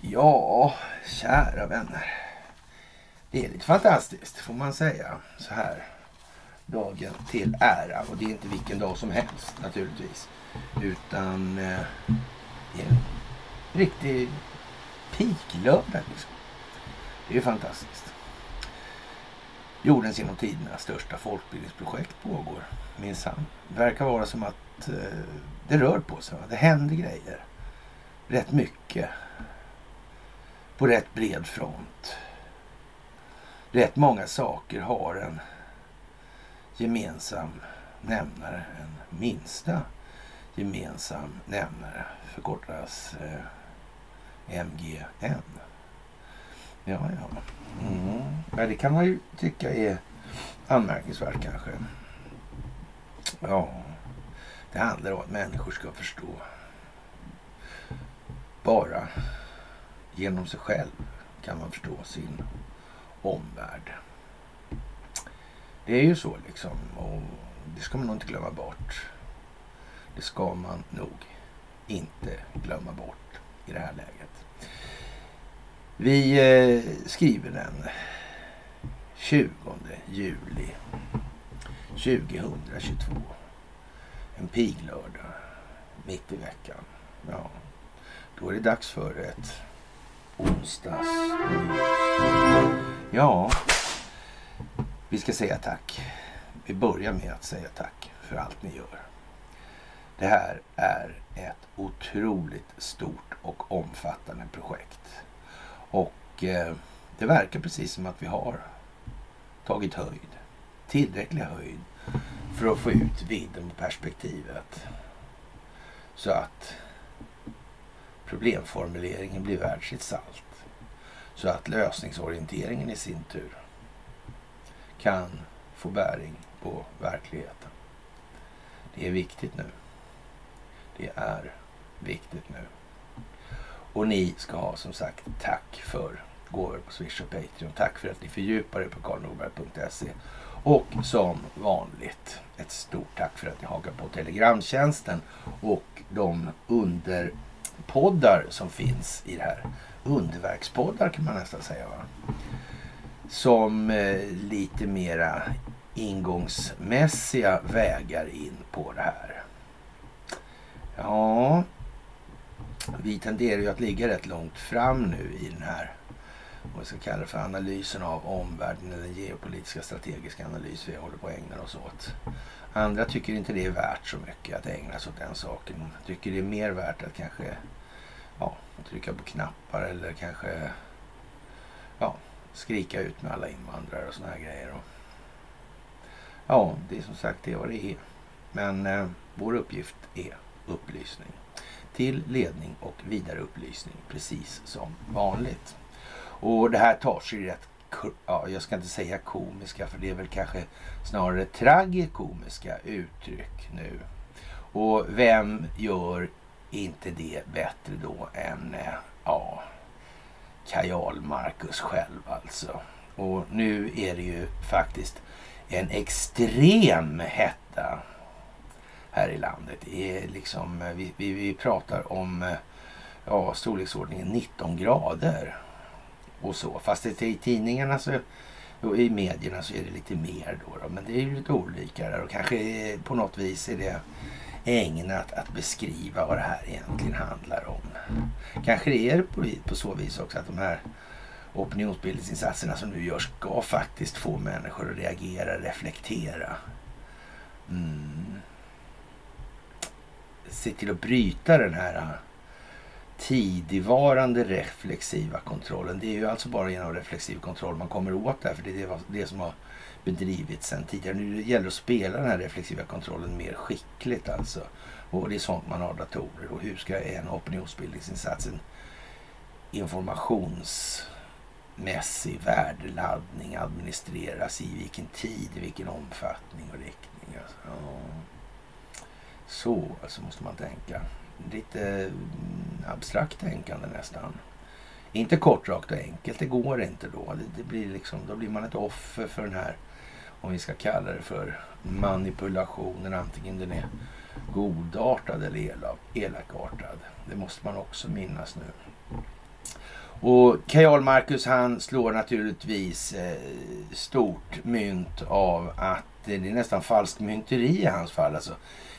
Ja, kära vänner. Det är lite fantastiskt får man säga så här dagen till ära. Och det är inte vilken dag som helst naturligtvis. Utan eh, det är en riktig piklördag. Liksom. Det är ju fantastiskt. Jordens genom tiderna största folkbildningsprojekt pågår minsann. Det verkar vara som att eh, det rör på sig. Va? Det händer grejer. Rätt mycket. På rätt bred front. Rätt många saker har en gemensam nämnare, en minsta gemensam nämnare förkortas eh, MGN. Ja, ja. Mm. ja. Det kan man ju tycka är anmärkningsvärt kanske. Ja, det handlar om att människor ska förstå bara genom sig själv kan man förstå sin omvärld. Det är ju så liksom. Och det ska man nog inte glömma bort. Det ska man nog inte glömma bort i det här läget. Vi eh, skriver den 20 juli 2022. En piglördag mitt i veckan. Ja, då är det dags för ett onsdags Ja, vi ska säga tack. Vi börjar med att säga tack för allt ni gör. Det här är ett otroligt stort och omfattande projekt. Och eh, det verkar precis som att vi har tagit höjd. Tillräcklig höjd för att få ut vidden på perspektivet. Så att problemformuleringen blir värd sitt salt. Så att lösningsorienteringen i sin tur kan få bäring på verkligheten. Det är viktigt nu. Det är viktigt nu. Och ni ska ha som sagt tack för gåvor på Swish och Patreon. Tack för att ni fördjupar er på karlnorberg.se. Och som vanligt ett stort tack för att ni hakar på Telegramtjänsten och de underpoddar som finns i det här. Underverkspoddar kan man nästan säga. Va? Som eh, lite mera ingångsmässiga vägar in på det här. Ja, vi tenderar ju att ligga rätt långt fram nu i den här vad vi ska kalla det för analysen av omvärlden, den geopolitiska strategiska analys vi håller på att ägna oss åt. Andra tycker inte det är värt så mycket att ägna sig åt den saken. Tycker det är mer värt att kanske ja, trycka på knappar eller kanske ja, skrika ut med alla invandrare och såna här grejer. Och, ja, det är som sagt det vad det är. Men eh, vår uppgift är upplysning. Till ledning och vidare upplysning precis som vanligt. Och det här tar sig rätt, ja, jag ska inte säga komiska för det är väl kanske snarare tragikomiska uttryck nu. Och vem gör inte det bättre då än eh, ja, Kajal Marcus själv alltså. Och nu är det ju faktiskt en extrem hetta här i landet. Det är liksom, eh, vi, vi, vi pratar om eh, ja, storleksordningen 19 grader och så. Fast det, i tidningarna så, och i medierna så är det lite mer då, då. Men det är ju lite olika där och kanske eh, på något vis är det ägnat att beskriva vad det här egentligen handlar om. Kanske det är på, på så vis också att de här opinionsbildningsinsatserna som nu görs ska faktiskt få människor att reagera, reflektera. Mm. Se till att bryta den här eh, tidigvarande reflexiva kontrollen. Det är ju alltså bara genom reflexiv kontroll man kommer åt det här, för det är det som har bedrivits sedan tidigare. Nu gäller det att spela den här reflexiva kontrollen mer skickligt alltså. Och det är sånt man har datorer. Och hur ska en opinionsbildningsinsats, en informationsmässig värdeladdning administreras i vilken tid, i vilken omfattning och riktning. Alltså. Ja. Så alltså måste man tänka lite mm, abstrakt tänkande nästan. Inte kort, rakt och enkelt. Det går inte då. Det, blir liksom, då blir man ett offer för den här om vi ska kalla det för manipulationen, antingen den är godartad eller elakartad. Det måste man också minnas nu. Och Kajal Marcus han slår naturligtvis eh, stort mynt av att det är nästan falskt mynteri i hans fall. Alltså,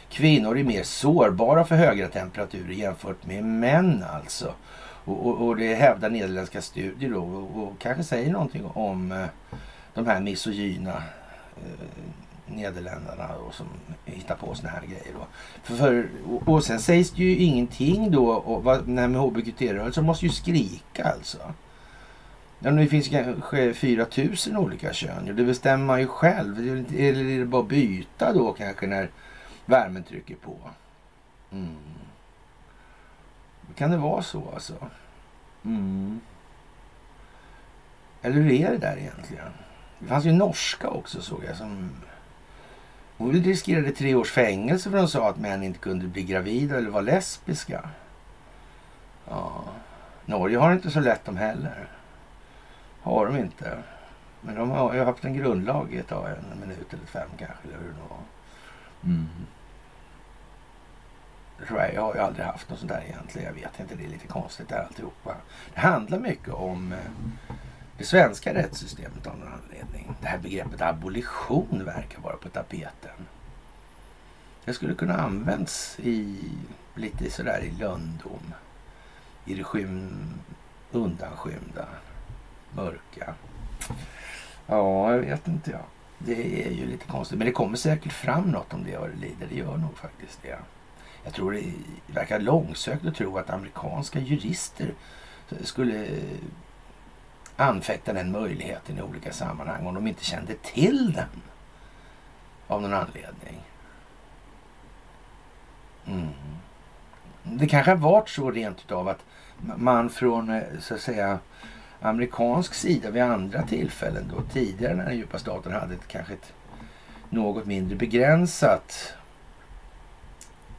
kvinnor är mer sårbara för högre temperaturer jämfört med män alltså. Och, och, och det hävdar nederländska studier då och, och kanske säger någonting om eh, de här misogyna eh, Nederländerna då, som hittar på såna här grejer. Då. För, för, och, och sen sägs det ju ingenting då. Och vad, det här med hbqt-rörelsen måste ju skrika alltså. Ja, det finns kanske 4000 olika kön. Det bestämmer man ju själv. Eller är det bara att byta då kanske när värmen trycker på? Mm. Kan det vara så alltså? Mm. Eller hur är det där egentligen? Det fanns ju norska också såg jag som hon riskerade tre års fängelse för att hon sa att män inte kunde bli gravida eller vara lesbiska. Ja. Norge har inte så lätt de heller. Har de inte. Men de har ju haft en grundlag i ett tag, en minut eller fem kanske. Eller hur det var. Mm. Sverige har ju aldrig haft något sånt där egentligen. Jag vet inte, det är lite konstigt där alltihopa. Det handlar mycket om eh, det svenska rättssystemet av någon anledning. Det här begreppet abolition verkar vara på tapeten. Det skulle kunna användas i lite sådär i lönndom. I det skym, undanskymda, mörka. Ja, jag vet inte jag. Det är ju lite konstigt. Men det kommer säkert fram något om det vad det lider. Det gör nog faktiskt det. Jag tror det verkar långsökt att tro att amerikanska jurister skulle anfäkta den möjligheten i olika sammanhang om de inte kände till den av någon anledning. Mm. Det kanske har varit så rent utav att man från eh, så att säga amerikansk sida vid andra tillfällen då tidigare när den djupa staten hade ett, kanske ett något mindre begränsat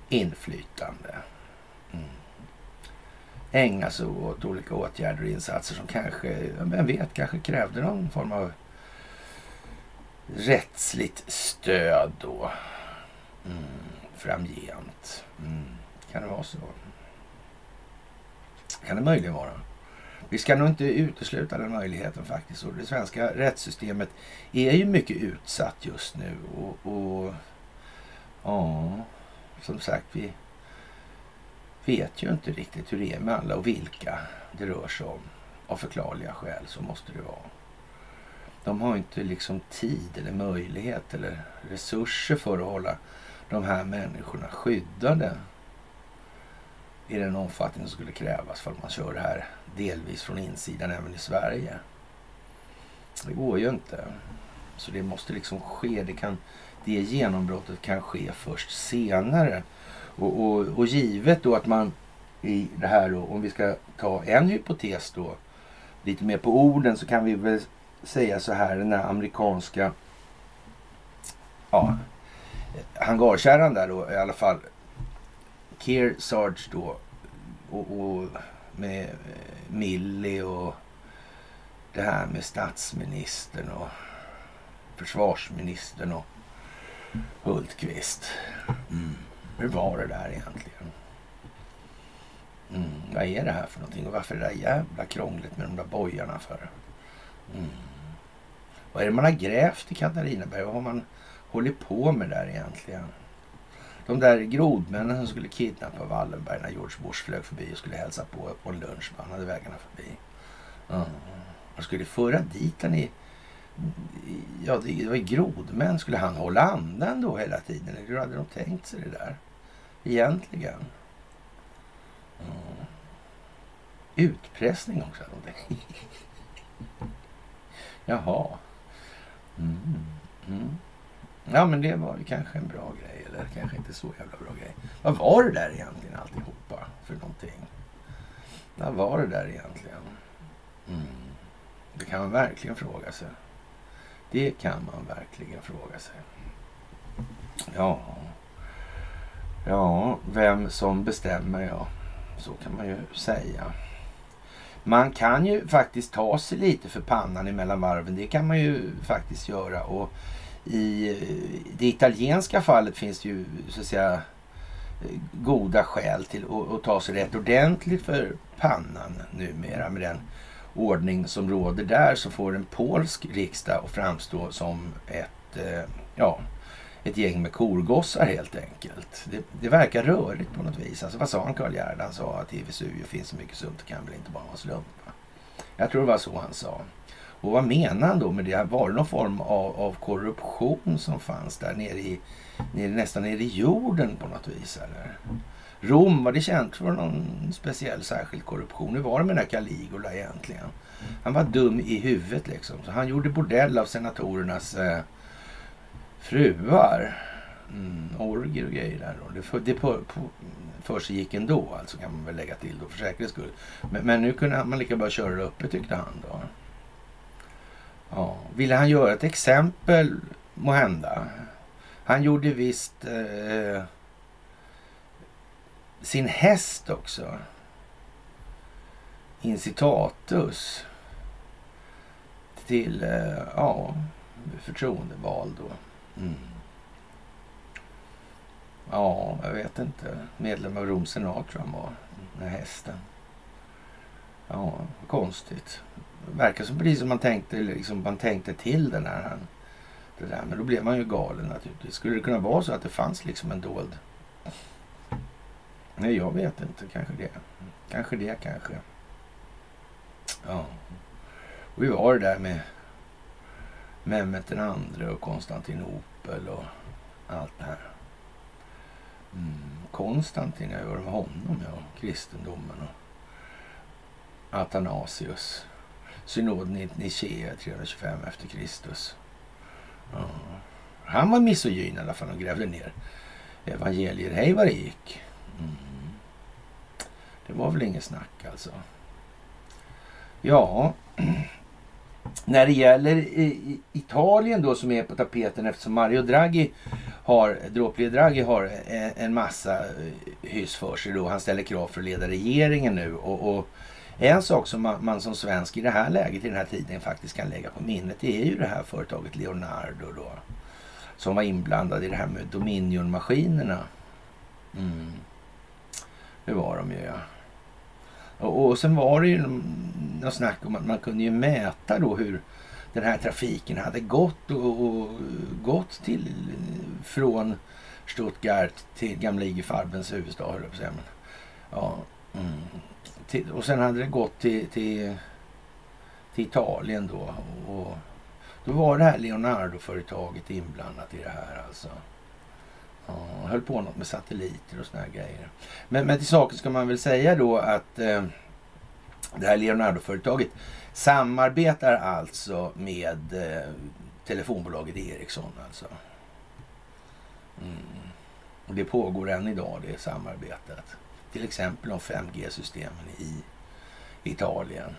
inflytande mm. ägna sig åt olika åtgärder och insatser som kanske, vem vet, kanske krävde någon form av rättsligt stöd då. Mm, framgent. Mm, kan det vara så? Kan det möjligen vara. Vi ska nog inte utesluta den möjligheten faktiskt. Och det svenska rättssystemet är ju mycket utsatt just nu. Och, och ja, som sagt, vi vet ju inte riktigt hur det är med alla och vilka det rör sig om. Av förklarliga skäl så måste det vara. De har inte liksom tid eller möjlighet eller resurser för att hålla de här människorna skyddade i den omfattning som skulle krävas för att man kör det här delvis från insidan även i Sverige. Det går ju inte. Så det måste liksom ske. Det, kan, det genombrottet kan ske först senare. Och, och, och givet då att man i det här då, om vi ska ta en hypotes då, lite mer på orden så kan vi väl säga så här, den här amerikanska ja, hangarkärran där då i alla fall. Keir Sarge då och, och med eh, Millie och det här med statsministern och försvarsministern och Hultqvist. Mm. Hur var det där egentligen? Mm, vad är det här för någonting och varför är det där jävla krångligt med de där bojarna för? Mm. Vad är det man har grävt i Katarinaberg? Vad har man hållit på med där egentligen? De där grodmännen som skulle kidnappa Wallenberg när George Bush flög förbi och skulle hälsa på på en lunch. Han hade vägarna förbi. Mm. Man skulle föra dit den i... Ja, det var grodmän. Skulle han hålla andan då hela tiden? Eller hur hade de tänkt sig det där? egentligen. Mm. Utpressning också. Jaha. Mm. Mm. Ja, men det var ju kanske en bra grej. Eller kanske inte så jävla bra grej. Vad var det där egentligen alltihopa för någonting? Vad var det där egentligen? Mm. Det kan man verkligen fråga sig. Det kan man verkligen fråga sig. Ja. Ja, vem som bestämmer ja. Så kan man ju säga. Man kan ju faktiskt ta sig lite för pannan emellan varven. Det kan man ju faktiskt göra. Och i det italienska fallet finns det ju så att säga goda skäl till att, ta sig rätt ordentligt för pannan numera med den ordning som råder där så får en polsk riksdag att framstå som ett, eh, ja, ett gäng med korgossar helt enkelt. Det, det, verkar rörigt på något vis. Alltså vad sa han Karl Gerd? Han sa att i Vesuvio finns så mycket sunt, det kan väl inte bara vara en slump. Jag tror det var så han sa. Och vad menar han då med det? Var det någon form av, av korruption som fanns där nere, i, nere nästan nere i jorden på något vis? Eller? Rom, var det känt för någon speciell särskild korruption? Hur var det med den här Caligula egentligen? Han var dum i huvudet liksom. Så han gjorde bordell av senatorernas eh, fruar. Mm, orger och grejer där då. Det, för, det på, på, för sig gick ändå alltså kan man väl lägga till då för säkerhets skull. Men, men nu kunde man lika bra köra det uppe tyckte han då. Ja. Ville han göra ett exempel må hända? Han gjorde visst eh, sin häst också. Incitatus. Till, eh, ja, förtroendevald då. Mm. Ja, jag vet inte. Medlem av Roms senat tror jag han var. Den här hästen. Ja, konstigt. Verkar som precis som man tänkte, liksom, man tänkte till den här. Det där. Men då blev man ju galen naturligtvis. Skulle det kunna vara så att det fanns liksom en dold... Nej, jag vet inte. Kanske det. Kanske det, kanske. Ja. Och vi var det där med Mehmet den andre och Konstantinopel och allt det här. Mm. Konstantin, jag var med honom, ja. Kristendomen och Athanasius. Synoden i Nicea 325 efter Kristus. Ja. Han var misogyn i alla fall och grävde ner evangelier. Hej vad det gick. Mm. Det var väl inget snack alltså. Ja, när det gäller Italien då som är på tapeten eftersom Mario Draghi har, dråplige Draghi har en massa eh, hyss för sig då. Han ställer krav för att leda regeringen nu och, och en sak som man, man, som svensk i det här läget, i den här tiden faktiskt kan lägga på minnet, det är ju det här företaget Leonardo då. Som var inblandad i det här med Dominion-maskinerna. Mm. Det var de ju ja. Och, och sen var det ju något snack om att man kunde ju mäta då hur den här trafiken hade gått och, och gått till från Stuttgart till gamla IG Farbens huvudstad, höll jag på Ja, mm. till, och sen hade det gått till, till, till Italien då. Och, då var det här Leonardo-företaget inblandat i det här alltså. Ja, höll på något med satelliter och såna här grejer. Men, men till saken ska man väl säga då att eh, det här Leonardo-företaget samarbetar alltså med eh, telefonbolaget Ericsson. Alltså. Mm. Och det pågår än idag det samarbetet. Till exempel om 5G-systemen i Italien.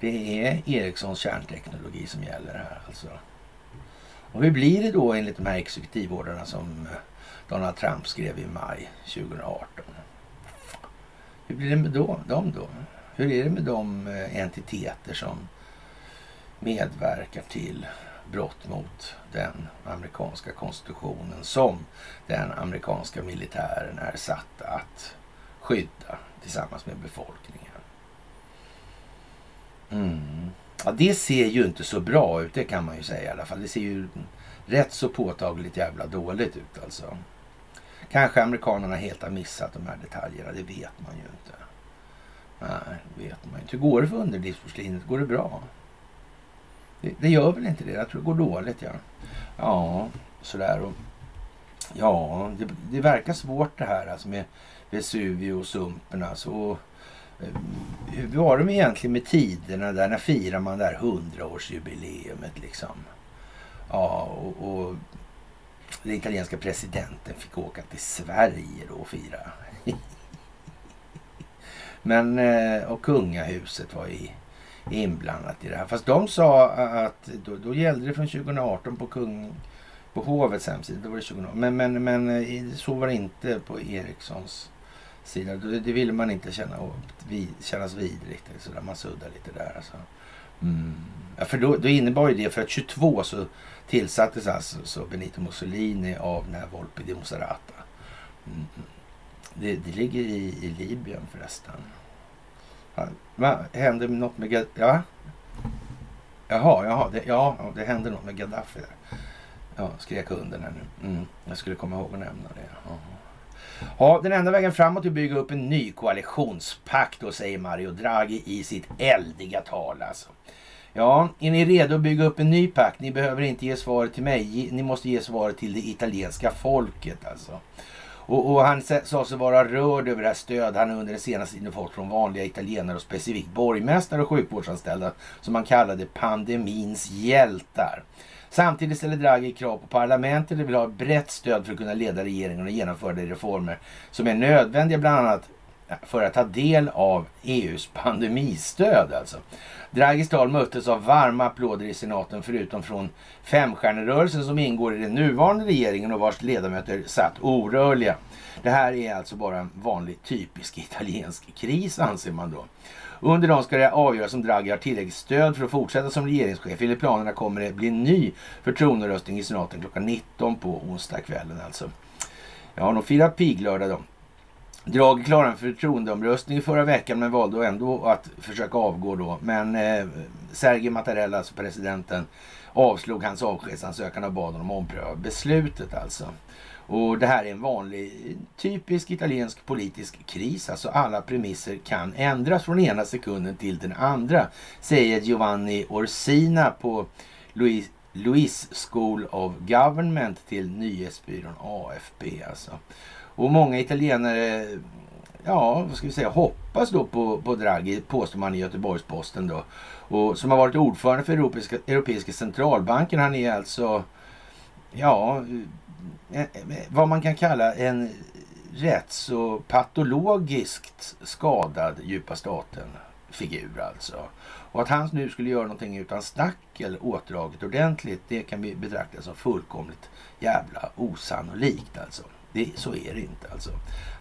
Det är Ericssons kärnteknologi som gäller här alltså. Och hur blir det då enligt de här exekutivordrarna som eh, Donald Trump skrev i maj 2018? Hur blir det med då, dem då? Hur är det med de eh, entiteter som medverkar till brott mot den amerikanska konstitutionen som den amerikanska militären är satt att skydda tillsammans med befolkningen. Mm. Ja, det ser ju inte så bra ut, det kan man ju säga i alla fall. Det ser ju rätt så påtagligt jävla dåligt ut alltså. Kanske amerikanerna helt har missat de här detaljerna, det vet man ju inte. Nej, det vet man inte. Hur går det för underlivsporslinet? Går det bra? Det, det, gör väl inte det? Jag tror det går dåligt, ja. Ja, sådär. Och, ja, det, det verkar svårt det här alltså med Vesuvio och sumpen alltså. Och, Eh, hur var det egentligen med tiderna där? När firar man det här hundraårsjubileumet liksom? Ja, och, och den italienska presidenten fick åka till Sverige då och fira. Men, eh, och kungahuset var i, inblandat i det här. Fast de sa att då, då gällde det från 2018 på, kung, på hovets hemsida. Då var det 2018. Men, men, men eh, så var det inte på Ericssons sidan. Det, ville man inte känna, vid, kännas vid riktigt. Så där man suddar lite där alltså. Mm. Ja, för då, då innebar ju det, för att 22 så tillsattes alltså så Benito Mussolini av den här Volpi di Monserrata. Mm. Det, det, ligger i, i Libyen förresten. Va? hände något med... Ja? Jaha, jaha det, ja, det hände något med Gaddafi där. Ja, skrek hunden här nu. Mm, jag skulle komma ihåg att nämna det. Jaha. Ja, den enda vägen framåt är att bygga upp en ny koalitionspakt, då säger Mario Draghi i sitt eldiga tal. Alltså. Ja, är ni redo att bygga upp en ny pakt? Ni behöver inte ge svaret till mig. Ni måste ge svaret till det italienska folket alltså. Och, och, han sa sig vara rörd över det här stöd han under den senaste tiden fått från vanliga italienare och specifikt borgmästare och sjukvårdsanställda som han kallade pandemins hjältar. Samtidigt ställer Draghi krav på parlamentet Det vill ha ett brett stöd för att kunna leda regeringen och genomföra de reformer som är nödvändiga bland annat för att ta del av EUs pandemistöd. Alltså. Draghis tal möttes av varma applåder i senaten förutom från femstjärnerörelsen som ingår i den nuvarande regeringen och vars ledamöter satt orörliga. Det här är alltså bara en vanlig typisk italiensk kris anser man då. Under dem ska det avgöras om Draghi har tillräckligt stöd för att fortsätta som regeringschef. Enligt planerna kommer det bli en ny förtroenderöstning i senaten klockan 19 på onsdagskvällen alltså. Ja, de firar piglördag då. Draghi klarade en förtroendeomröstning förra veckan men valde ändå att försöka avgå då. Men eh, Sergej Mattarella, alltså presidenten, avslog hans avskedsansökan och bad honom ompröva beslutet alltså. Och det här är en vanlig typisk italiensk politisk kris. Alltså alla premisser kan ändras från ena sekunden till den andra. Säger Giovanni Orsina på Louis, Louis School of Government till nyhetsbyrån AFP. Alltså. Och många italienare, ja vad ska vi säga, hoppas då på, på Draghi, påstår man i Göteborgs-Posten då. Och som har varit ordförande för Europeiska, Europeiska centralbanken. Han är alltså, ja, Eh, eh, vad man kan kalla en rätt så patologiskt skadad djupa staten figur alltså. Och att han nu skulle göra någonting utan snackel, åtdraget ordentligt, det kan vi betrakta som fullkomligt jävla osannolikt alltså. Det, så är det inte alltså.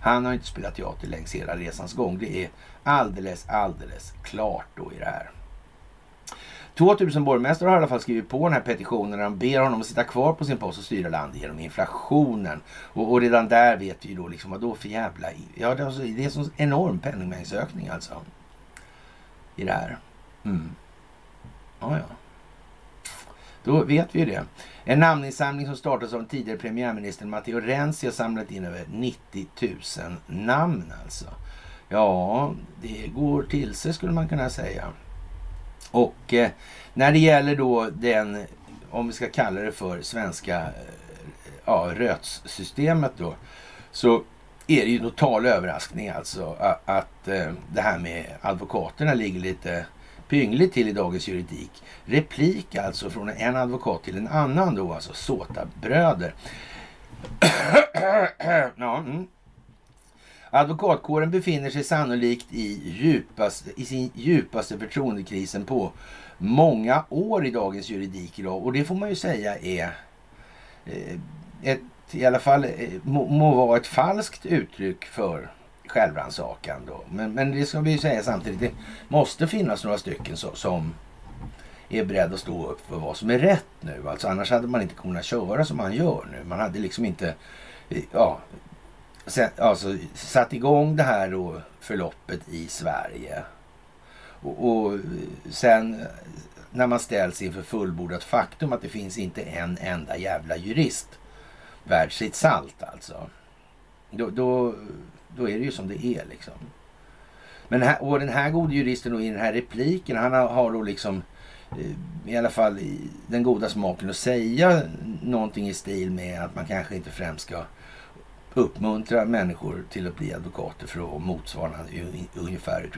Han har inte spelat teater längs hela resans gång. Det är alldeles, alldeles klart då i det här. 2000 borgmästare har i alla fall skrivit på den här petitionen där de ber honom att sitta kvar på sin post och styra landet genom inflationen. Och, och redan där vet vi ju då liksom vad då för jävla... Ja, det är, alltså, en sån enorm penningmängdsökning alltså. I det här. Mm. Ja, ja. Då vet vi ju det. En namninsamling som startades av den tidigare premiärministern Matteo Renzi har samlat in över 90 000 namn alltså. Ja, det går till sig skulle man kunna säga. Och eh, när det gäller då den, om vi ska kalla det för svenska eh, ja, rötssystemet då, så är det ju total överraskning alltså att, att eh, det här med advokaterna ligger lite pyngligt till i dagens juridik. Replik alltså från en advokat till en annan då, alltså Såta-bröder. ja, mm. Advokatkåren befinner sig sannolikt i, djupast, i sin djupaste förtroendekrisen på många år i dagens juridik idag. Och det får man ju säga är eh, ett, i alla fall eh, må, må vara ett falskt uttryck för självrannsakan. Men, men det ska vi ju säga samtidigt, det måste finnas några stycken så, som är beredda att stå upp för vad som är rätt nu. Alltså annars hade man inte kunnat köra som man gör nu. Man hade liksom inte eh, ja, alltså, satt igång det här då, förloppet i Sverige. Och, och sen när man ställs inför fullbordat faktum att det finns inte en enda jävla jurist värd sitt salt alltså. Då, då, då är det ju som det är liksom. Men här, och den här gode juristen då i den här repliken, han har, har då liksom eh, i alla fall den goda smaken att säga någonting i stil med att man kanske inte främst ska uppmuntra människor till att bli advokater för att motsvara ungefär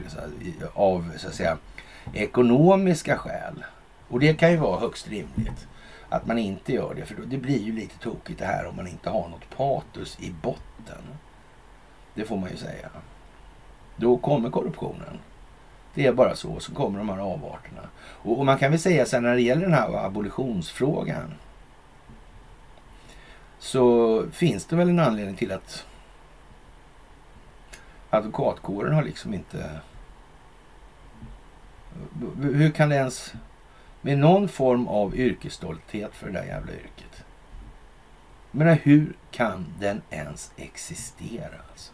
av så att säga ekonomiska skäl. Och det kan ju vara högst rimligt att man inte gör det. För det blir ju lite tokigt det här om man inte har något patos i botten. Det får man ju säga. Då kommer korruptionen. Det är bara så. Så kommer de här avarterna. Och, och man kan väl säga sen när det gäller den här abolitionsfrågan. Så finns det väl en anledning till att advokatkåren har liksom inte Hur kan det ens... Med någon form av yrkesstolthet för det där jävla yrket. Men hur kan den ens existera? Alltså?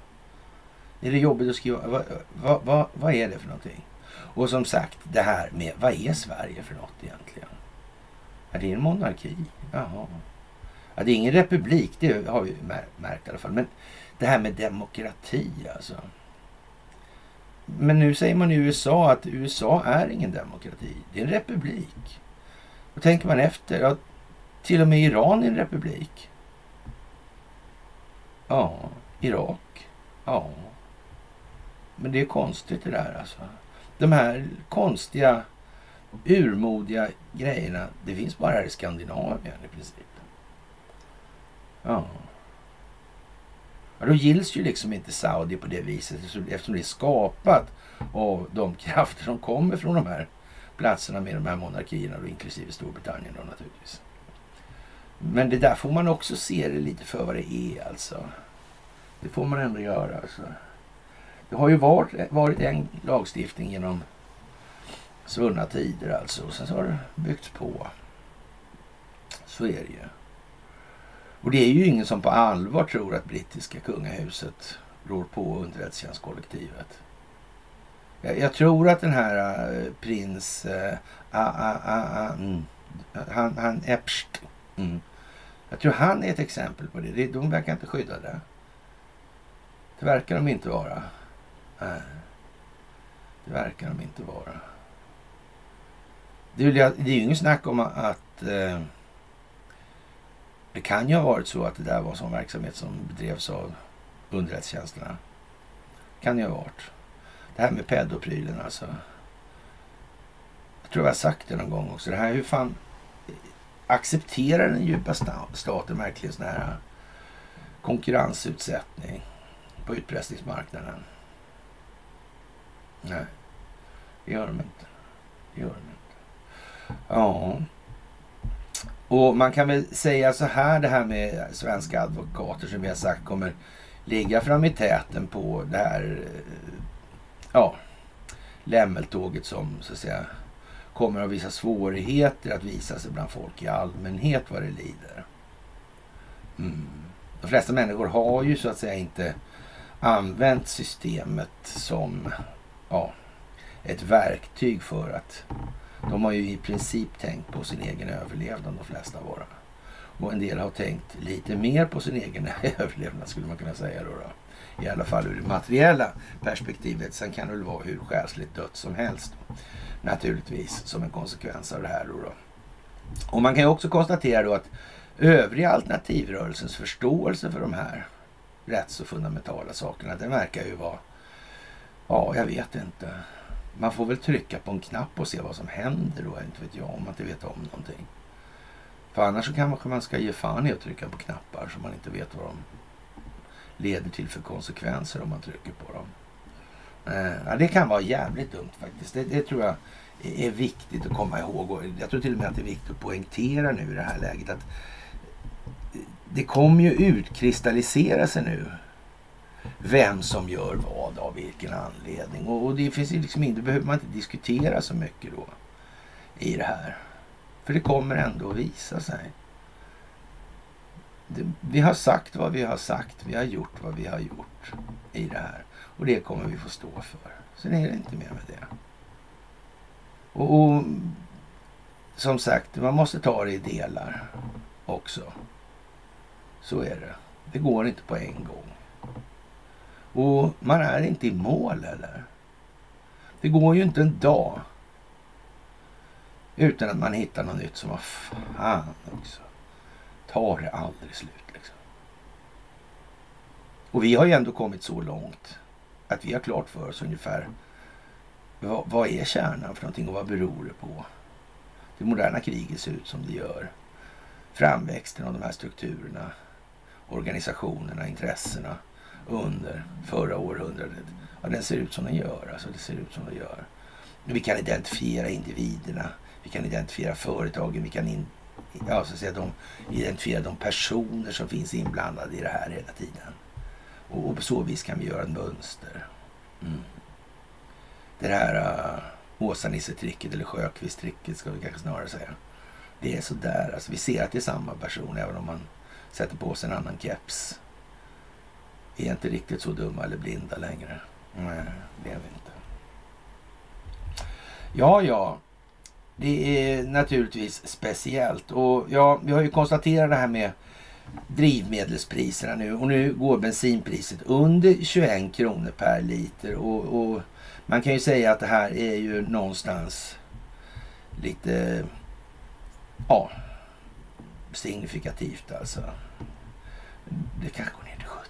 Är det jobbigt att skriva? Vad, vad, vad, vad är det för någonting? Och som sagt, det här med vad är Sverige för något egentligen? Är det en monarki? Jaha. Ja, det är ingen republik, det har vi märkt i alla fall. Men det här med demokrati alltså. Men nu säger man i USA att USA är ingen demokrati. Det är en republik. Och tänker man efter, ja, till och med Iran är en republik. Ja, Irak. Ja. Men det är konstigt det där alltså. De här konstiga, urmodiga grejerna, det finns bara här i Skandinavien i princip. Ja. ja. Då gills ju liksom inte Saudi på det viset eftersom det är skapat av de krafter som kommer från de här platserna med de här monarkierna, då, inklusive Storbritannien då naturligtvis. Men det där får man också se det lite för vad det är alltså. Det får man ändå göra alltså. Det har ju varit, varit en lagstiftning genom svunna tider alltså. Och sen så har det byggts på. Så är det ju. Och det är ju ingen som på allvar tror att brittiska kungahuset rår på underrättelsetjänstkollektivet. Jag, jag, tror att den här äh, prins... Äh, äh, mm, han, han Epst. Mm, jag tror han är ett exempel på det. De verkar inte skydda det. Det verkar de inte vara. Nej, det verkar de inte vara. Det är, ju inget snack om att eh, det kan ju ha varit så att det där var sån verksamhet som bedrevs av underrättelsetjänsterna. Kan ju ha varit. Det här med pedoprylen alltså. Jag tror jag har sagt det någon gång också. Det här hur fan accepterar den djupa staten verkligen sån här konkurrensutsättning på utpressningsmarknaden? Nej, det gör de inte. Det gör de inte. Ja. Och man kan väl säga så här det här med svenska advokater som vi har sagt kommer ligga fram i täten på det här eh, ja, lämmeltåget som så att säga kommer att visa svårigheter att visa sig bland folk i allmänhet vad det lider. Mm. De flesta människor har ju så att säga inte använt systemet som ja, ett verktyg för att de har ju i princip tänkt på sin egen överlevnad de flesta av våra. Och en del har tänkt lite mer på sin egen överlevnad skulle man kunna säga då. då. I alla fall ur det materiella perspektivet. Sen kan det väl vara hur själsligt dött som helst. Då. Naturligtvis som en konsekvens av det här. Då, då. Och man kan ju också konstatera då att övriga alternativrörelsens förståelse för de här rätt så fundamentala sakerna, den verkar ju vara Ja, jag vet inte. Man får väl trycka på en knapp och se vad som händer då. Inte vet jag om man inte vet om någonting. För annars så kanske man ska ge fan i att trycka på knappar så man inte vet vad de leder till för konsekvenser om man trycker på dem. Eh, det kan vara jävligt dumt faktiskt. Det, det, tror jag är viktigt att komma ihåg. Och jag tror till och med att det är viktigt att poängtera nu i det här läget att det kommer ju utkristallisera sig nu vem som gör vad av vilken anledning. Och, och det finns liksom inte, behöver man inte diskutera så mycket då i det här. För det kommer ändå att visa sig. Det, vi har sagt vad vi har sagt. Vi har gjort vad vi har gjort i det här. Och det kommer vi få stå för. Sen är det inte mer med det. Och, och som sagt, man måste ta det i delar också. Så är det. Det går inte på en gång. Och man är inte i mål heller. Det går ju inte en dag utan att man hittar något nytt som var fan också. Tar det aldrig slut liksom. Och vi har ju ändå kommit så långt att vi har klart för oss ungefär vad, vad är kärnan för någonting och vad beror det på? Det moderna kriget ser ut som det gör. Framväxten av de här strukturerna, organisationerna, intressena under förra århundradet. Ja, den ser ut som den gör. Alltså, det ser ut som den gör. Vi kan identifiera individerna. Vi kan identifiera företagen. Vi kan in, ja, så att säga, de, identifiera de personer som finns inblandade i det här hela tiden. Och, och på så vis kan vi göra ett mönster. Mm. Det här uh, Åsa-Nisse-tricket eller Sjökvist-tricket ska vi kanske snarare säga. Det är sådär, alltså vi ser att det är samma person även om man sätter på sig en annan keps. Vi är inte riktigt så dumma eller blinda längre. Nej, det är vi inte. Ja, ja. Det är naturligtvis speciellt. Och ja, vi har ju konstaterat det här med drivmedelspriserna nu och nu går bensinpriset under 21 kronor per liter och, och man kan ju säga att det här är ju någonstans lite ja, signifikativt alltså. Det kanske går ner till 17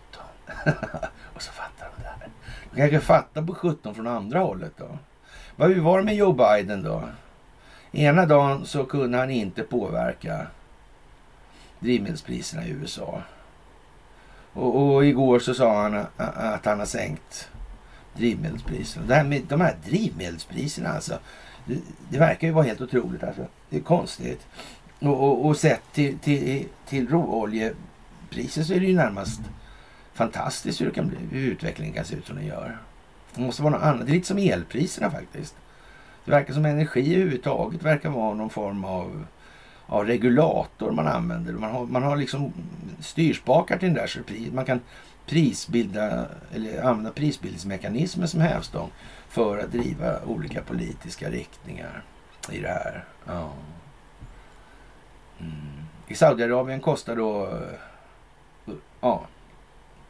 och så fattar de det här. De kanske fattar på 17 från andra hållet då. Vad var det med Joe Biden då? Ena dagen så kunde han inte påverka drivmedelspriserna i USA. Och, och, igår så sa han att han har sänkt drivmedelspriserna. Det här med de här drivmedelspriserna alltså. Det, det verkar ju vara helt otroligt alltså. Det är konstigt. Och, och, och sett till, till, till råoljepriser så är det ju närmast fantastiskt hur, det kan bli, hur utvecklingen kan se ut som den gör. Det måste vara något annat. Det är lite som elpriserna faktiskt. Det verkar som energi överhuvudtaget verkar vara någon form av, av regulator man använder. Man har, man har liksom styrspakar till den där så man kan prisbilda eller använda prisbildningsmekanismer som hävstång för att driva olika politiska riktningar i det här. Ja. Mm. I Saudiarabien kostar då ja,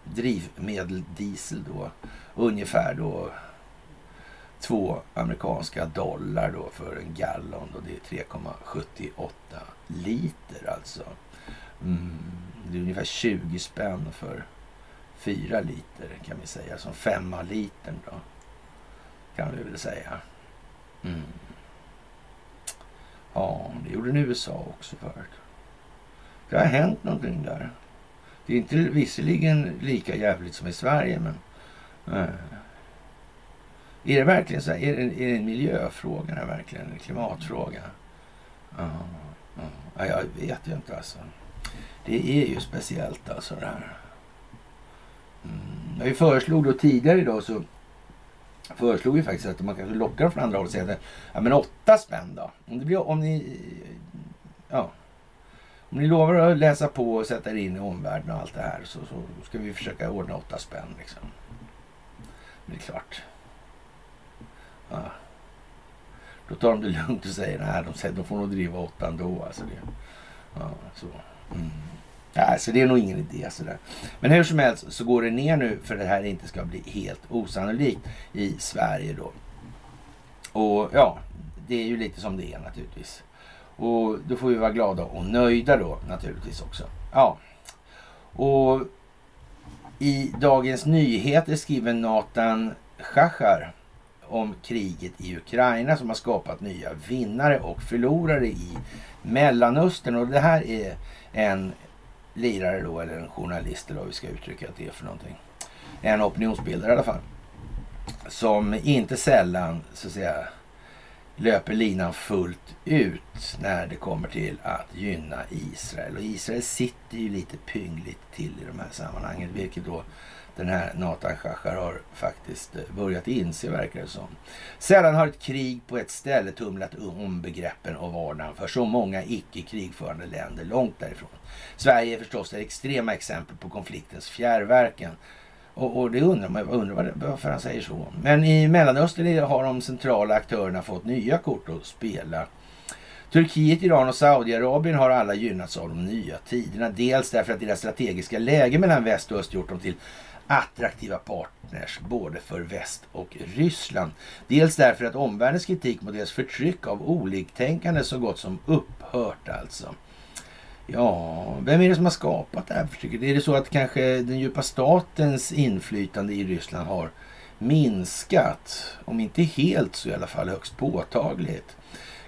drivmedel, diesel då, ungefär då två amerikanska dollar då för en gallon. och det är 3,78 liter alltså. Mm, det är ungefär 20 spänn för fyra liter kan vi säga. Som femma litern då. Kan vi väl säga. Mm. Ja, det gjorde den USA också förut. Det har hänt någonting där. Det är inte visserligen lika jävligt som i Sverige, men... Äh. Är det verkligen så här? Är det, är det en miljöfråga? Är verkligen en klimatfråga? Ja, ja. jag vet ju inte alltså. Det är ju speciellt alltså det här. Mm. Vi föreslog då tidigare idag så föreslog vi faktiskt att man kanske lockar från andra håll och säger att ja, men åtta spänn då. Om, det blir, om ni ja, om ni lovar att läsa på och sätta er in i omvärlden och allt det här så, så ska vi försöka ordna åtta spänn. Liksom. Men det är klart. Ja. Då tar de det lugnt och säger nej, de, säger, de får nog driva åtta ändå. Alltså det, ja, så. Mm. Ja, så det är nog ingen idé. Sådär. Men hur som helst så går det ner nu för det här inte ska bli helt osannolikt i Sverige då. Och ja, det är ju lite som det är naturligtvis. Och då får vi vara glada och nöjda då naturligtvis också. Ja, och i Dagens Nyheter skriver Nathan Schachar om kriget i Ukraina som har skapat nya vinnare och förlorare i Mellanöstern. Och det här är en lirare då, eller en journalist eller vad vi ska uttrycka att det är för någonting. En opinionsbildare i alla fall. Som inte sällan så att säga löper linan fullt ut när det kommer till att gynna Israel. Och Israel sitter ju lite pyngligt till i de här sammanhangen, vilket då den här Nathan Shachar har faktiskt eh, börjat inse, verkar det som. Sällan har ett krig på ett ställe tumlat om begreppen och vardagen för så många icke-krigförande länder långt därifrån. Sverige är förstås det extrema exempel på konfliktens fjärrverkan. Och, och det undrar man undrar varför han säger så. Men i Mellanöstern har de centrala aktörerna fått nya kort att spela. Turkiet, Iran och Saudiarabien har alla gynnats av de nya tiderna. Dels därför att deras strategiska läge mellan väst och öst gjort dem till attraktiva partners både för väst och Ryssland. Dels därför att omvärldens kritik mot deras förtryck av oliktänkande så gott som upphört alltså. Ja, vem är det som har skapat det här förtrycket? Är det så att kanske den djupa statens inflytande i Ryssland har minskat? Om inte helt så i alla fall högst påtagligt.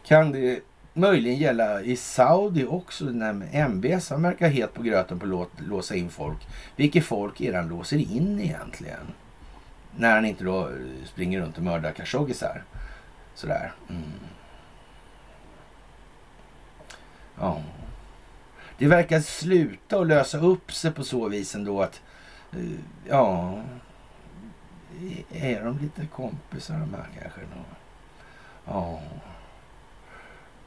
Kan det möjligen gälla i Saudi också när MBS han verkar helt på gröten på att låsa in folk. Vilket folk är det han låser in egentligen? När han inte då springer runt och mördar khashoggisar. Sådär. Mm. Ja. Det verkar sluta och lösa upp sig på så vis ändå att eh, ja, är de lite kompisar de här kanske? Då? Ja.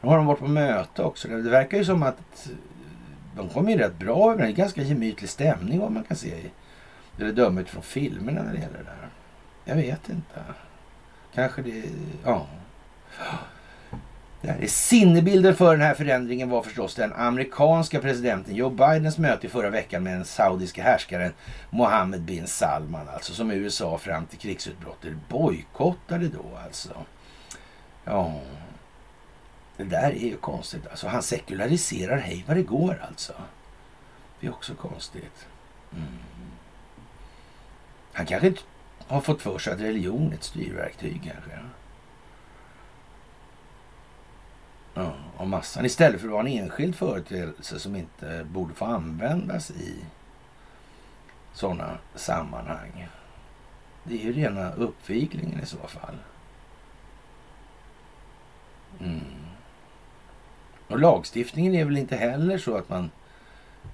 Nu har de varit på möte också. Det verkar ju som att eh, de kommer ju rätt bra över det. Ganska gemytlig stämning vad man kan se i eller döma utifrån filmerna när det gäller det där. Jag vet inte. Kanske det... Ja. Där. sinnebilden för den här förändringen var förstås den amerikanska presidenten Joe Bidens möte i förra veckan med den saudiska härskaren Mohammed bin Salman, alltså som USA fram till krigsutbrottet bojkottade då alltså. Ja, det där är ju konstigt. Alltså han sekulariserar hej vad det går alltså. Det är också konstigt. Mm. Han kanske inte har fått för sig att religion är ett styrverktyg kanske. Ja, av massan. Istället för att vara en enskild företeelse som inte borde få användas i sådana sammanhang. Det är ju rena uppviglingen i så fall. Mm. Och lagstiftningen är väl inte heller så att man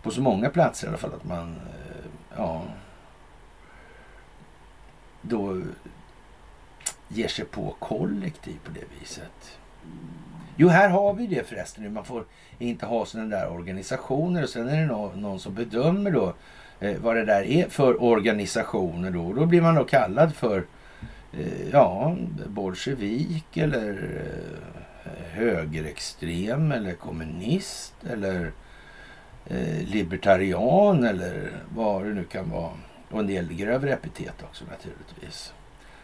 på så många platser i alla fall att man eh, ja, då ger sig på kollektiv på det viset. Jo, här har vi det förresten. Man får inte ha sådana där organisationer och sen är det någon, någon som bedömer då eh, vad det där är för organisationer då. Då blir man då kallad för eh, ja, bolsjevik eller eh, högerextrem eller kommunist eller eh, libertarian eller vad det nu kan vara. Och en del grövre epitet också naturligtvis.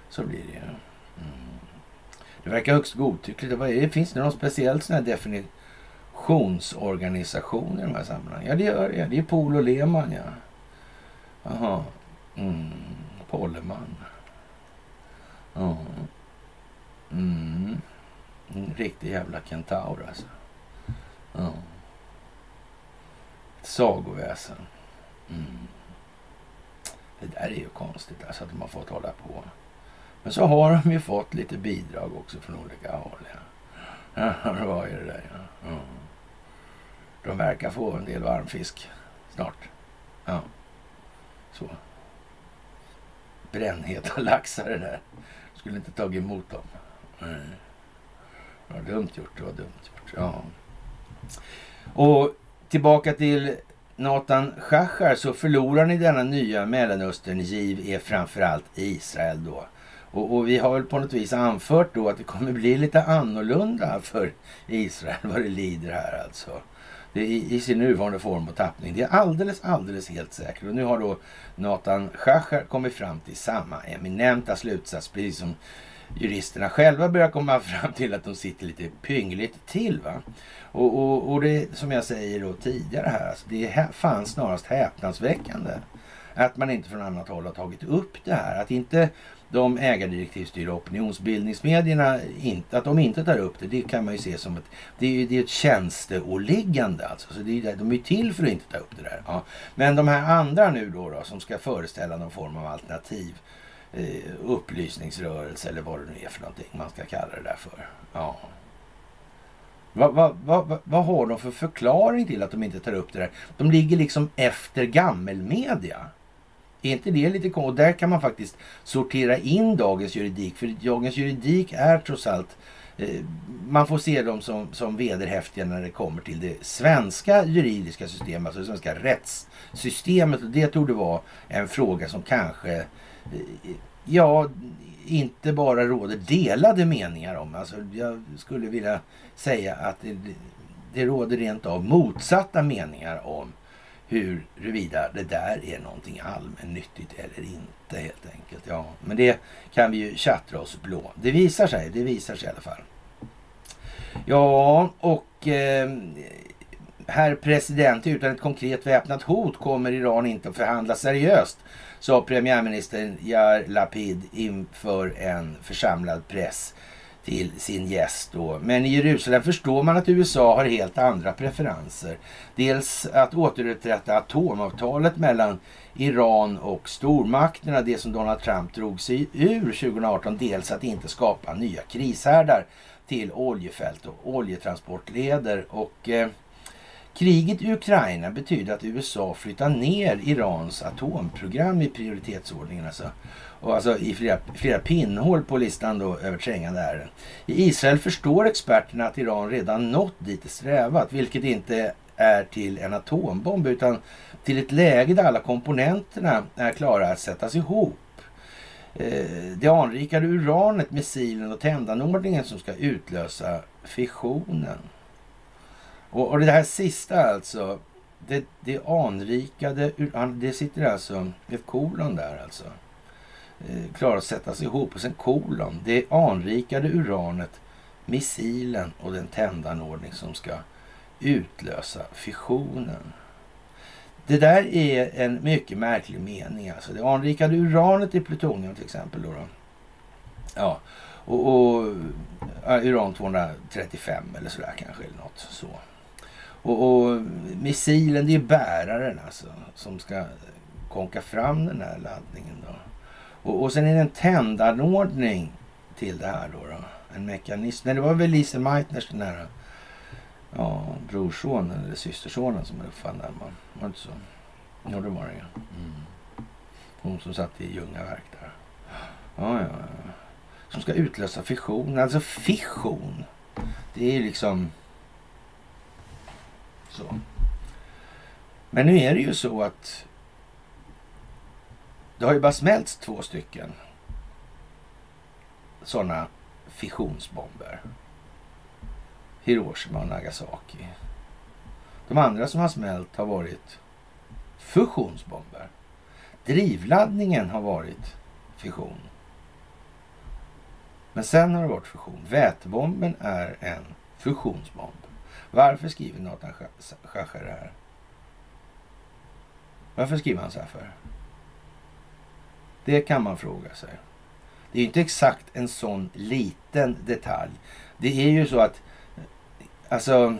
Så blir det ju. Mm. Det verkar högst godtyckligt. Det finns det någon speciell sån här definitionsorganisation i de här sammanhangen? Ja, det gör det. Det är Pol och Lehmann, ja. Jaha. Mm. Polleman. Ja. Mm. En riktig jävla kentaur alltså. Ja. Sagoväsen. Mm. Det där är ju konstigt alltså att de har fått hålla på. Men så har de ju fått lite bidrag också från olika håll. Ja, ja det var ju det där ja. Mm. De verkar få en del varmfisk snart. Ja, så. Brännheta laxar det där. Skulle inte tagit emot dem. Nej. Det var dumt gjort, det var dumt gjort. Ja. Och tillbaka till Nathan Shachar så förloraren i denna nya Mellanöstern-giv är framförallt Israel då. Och, och, vi har väl på något vis anfört då att det kommer bli lite annorlunda för Israel vad det lider här alltså. Det är i, i sin nuvarande form och tappning. Det är alldeles, alldeles helt säkert. Och nu har då Nathan Schacher kommit fram till samma eminenta slutsats, precis som juristerna själva börjar komma fram till att de sitter lite pyngligt till. Va? Och, och, och det som jag säger då tidigare här, alltså det fanns snarast häpnadsväckande att man inte från annat håll har tagit upp det här. Att inte de ägardirektivstyrda opinionsbildningsmedierna, inte, att de inte tar upp det, det kan man ju se som ett, det är, det är ett tjänsteåliggande alltså. Så det är, de är till för att inte ta upp det där. Ja. Men de här andra nu då, då som ska föreställa någon form av alternativ eh, upplysningsrörelse eller vad det nu är för någonting man ska kalla det där för. Ja. Vad, vad, vad, vad har de för förklaring till att de inte tar upp det där? De ligger liksom efter gammelmedia. Är inte det lite konstigt? Och där kan man faktiskt sortera in dagens juridik. För dagens juridik är trots allt eh, man får se dem som, som vederhäftiga när det kommer till det svenska juridiska systemet, alltså det svenska rättssystemet. Och det tog vara en fråga som kanske, eh, ja, inte bara råder delade meningar om. Alltså jag skulle vilja säga att det, det råder rent av motsatta meningar om huruvida det där är någonting allmännyttigt eller inte helt enkelt. Ja, men det kan vi ju tjattra oss blå. Det visar sig, det visar sig i alla fall. Ja, och eh, herr president, utan ett konkret väpnat hot kommer Iran inte att förhandla seriöst, sa premiärministern Yair Lapid inför en församlad press till sin gäst då. Men i Jerusalem förstår man att USA har helt andra preferenser. Dels att återupprätta atomavtalet mellan Iran och stormakterna, det som Donald Trump drog sig ur 2018. Dels att inte skapa nya krishärdar till oljefält och oljetransportleder. Och eh, Kriget i Ukraina betyder att USA flyttar ner Irans atomprogram i prioritetsordningen. Alltså. Och alltså i flera, flera pinnhål på listan då över trängande ärenden. I Israel förstår experterna att Iran redan nått dit det strävat, vilket inte är till en atombomb utan till ett läge där alla komponenterna är klara att sättas ihop. Eh, det anrikade uranet, missilen och tändanordningen som ska utlösa fissionen. Och, och det här sista alltså, det, det anrikade, det sitter alltså ett kolon där alltså. Eh, klarar att sättas ihop och sen kolon. Det anrikade uranet, missilen och den tändanordning som ska utlösa fissionen. Det där är en mycket märklig mening. Alltså det anrikade uranet i plutonium till exempel. Då, då. Ja, och, och uran 235 eller sådär kanske. Eller något så. Och, och missilen, det är bäraren alltså som ska konka fram den här laddningen. Då. Och, och sen är det en tändanordning till det här då. då. En mekanism. Nej, det var väl Lise Meitners den här ja, brorsonen eller systersonen som uppfann den. Var det inte så? Ja, det var det ja. Mm. Hon som satt i Ljungaverk där. Ja, ja, ja. Som ska utlösa fission. Alltså fission. Det är liksom så. Men nu är det ju så att det har ju bara smälts två stycken sådana fissionsbomber. Hiroshima och Nagasaki. De andra som har smält har varit fusionsbomber. Drivladdningen har varit fission. Men sen har det varit fusion. Vätebomben är en fusionsbomb. Varför skriver Nathan Schacher det här? Varför skriver han så här för? Det kan man fråga sig. Det är inte exakt en sån liten detalj. Det är ju så att alltså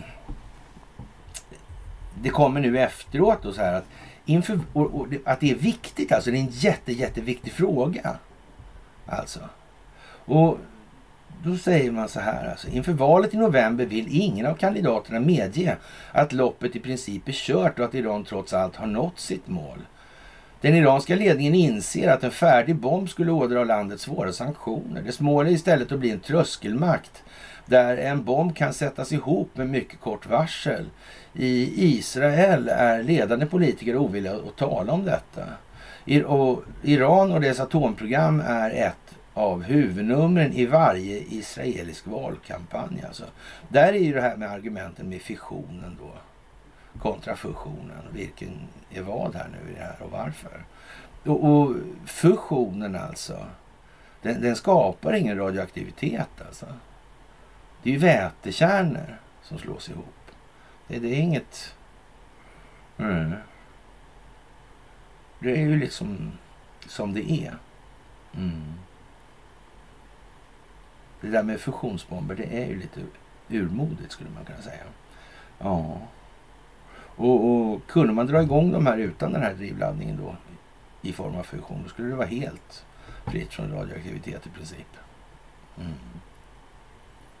det kommer nu efteråt och så här att inför, och, och, att det är viktigt alltså. Det är en jätte, jätteviktig fråga. Alltså. Och då säger man så här alltså. Inför valet i november vill ingen av kandidaterna medge att loppet i princip är kört och att Iran trots allt har nått sitt mål. Den iranska ledningen inser att en färdig bomb skulle ådra landet svåra sanktioner. Dess mål är istället att bli en tröskelmakt där en bomb kan sättas ihop med mycket kort varsel. I Israel är ledande politiker ovilliga att tala om detta. Iran och dess atomprogram är ett av huvudnumren i varje israelisk valkampanj. Alltså. Där är ju det här med argumenten med fissionen då kontra fusionen. Vilken är vad här nu i det här och varför? Och, och fusionen alltså, den, den, skapar ingen radioaktivitet alltså. Det är ju vätekärnor som slås ihop. Det, det är inget... Mm. Det är ju liksom som det är. Mm. Det där med fusionsbomber, det är ju lite urmodigt skulle man kunna säga. Ja. Och, och kunde man dra igång de här utan den här drivladdningen då i form av fusion, då skulle det vara helt fritt från radioaktivitet i princip. Mm.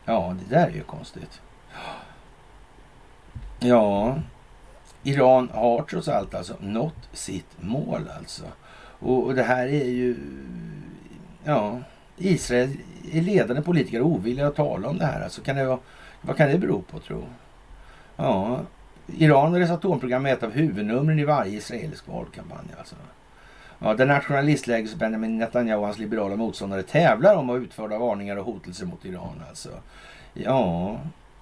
Ja, det där är ju konstigt. Ja, Iran har trots allt alltså nått sitt mål alltså. Och, och det här är ju, ja, Israel är ledande politiker ovilliga att tala om det här. Alltså kan det, vad kan det bero på tro? Ja, Iran och dess atomprogram är ett av huvudnumren i varje israelisk valkampanj. Alltså. Ja, där nationalistlägets Benjamin Netanyahu och hans liberala motståndare tävlar om att utföra varningar och hotelser mot Iran. Alltså. Ja,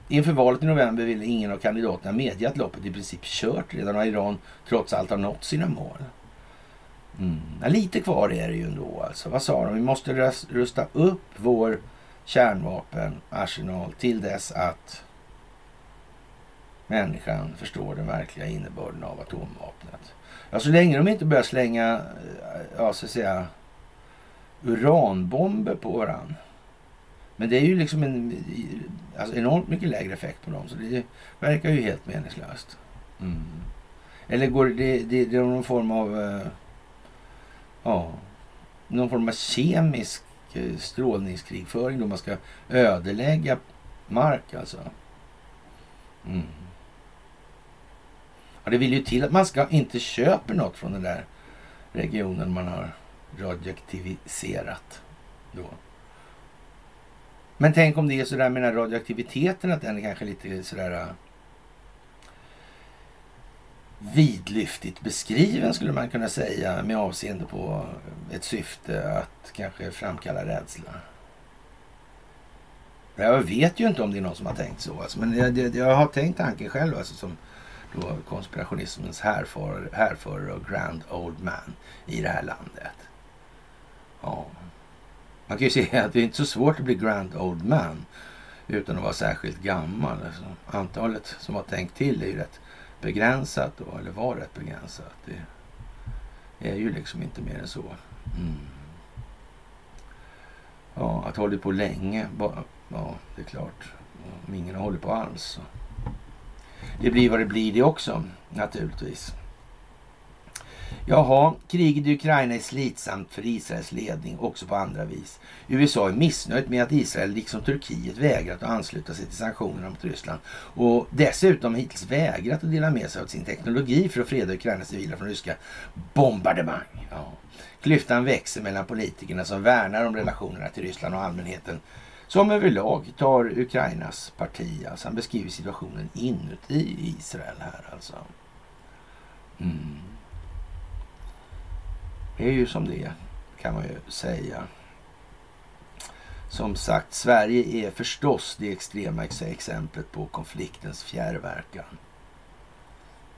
inför valet i november ville ingen av kandidaterna medge att loppet i princip kört redan och Iran trots allt har nått sina mål. Mm. Ja, lite kvar är det ju ändå. Alltså. Vad sa de? Vi måste rusta upp vår kärnvapenarsenal till dess att människan förstår den verkliga innebörden av atomvapnet. Ja, så länge de inte börjar slänga eh, ja, så att säga, uranbomber på varandra. Men det är ju liksom en alltså enormt mycket lägre effekt på dem. Så det verkar ju helt meningslöst. Mm. Eller går det, det, det är någon form av eh, ja, någon form av kemisk eh, strålningskrigföring då man ska ödelägga mark alltså. Mm. Ja, det vill ju till att man ska inte köper något från den där regionen man har radioaktiviserat. Då. Men tänk om det är sådär med den här radioaktiviteten att den är kanske lite sådär äh, vidlyftigt beskriven skulle man kunna säga med avseende på ett syfte att kanske framkalla rädsla. Jag vet ju inte om det är någon som har tänkt så. Alltså, men jag, jag, jag har tänkt tanken själv alltså, som då konspirationismens härförare, härförare och grand old man i det här landet. Ja. Man kan ju säga att det är inte så svårt att bli grand old man utan att vara särskilt gammal. Alltså, antalet som har tänkt till är ju rätt begränsat då, eller var rätt begränsat. Det är ju liksom inte mer än så. Mm. Ja, att hållit på länge, ja det är klart. Om ingen har hållit på alls. Det blir vad det blir det också, naturligtvis. Jaha, kriget i Ukraina är slitsamt för Israels ledning också på andra vis. USA är missnöjt med att Israel liksom Turkiet vägrat att ansluta sig till sanktionerna mot Ryssland och dessutom hittills vägrat att dela med sig av sin teknologi för att freda Ukrainas civila från ryska bombardemang. Ja. Klyftan växer mellan politikerna som värnar om relationerna till Ryssland och allmänheten som överlag tar Ukrainas parti. Alltså han beskriver situationen inuti Israel här alltså. Mm. Det är ju som det är, kan man ju säga. Som sagt, Sverige är förstås det extrema exemplet på konfliktens fjärrverkan.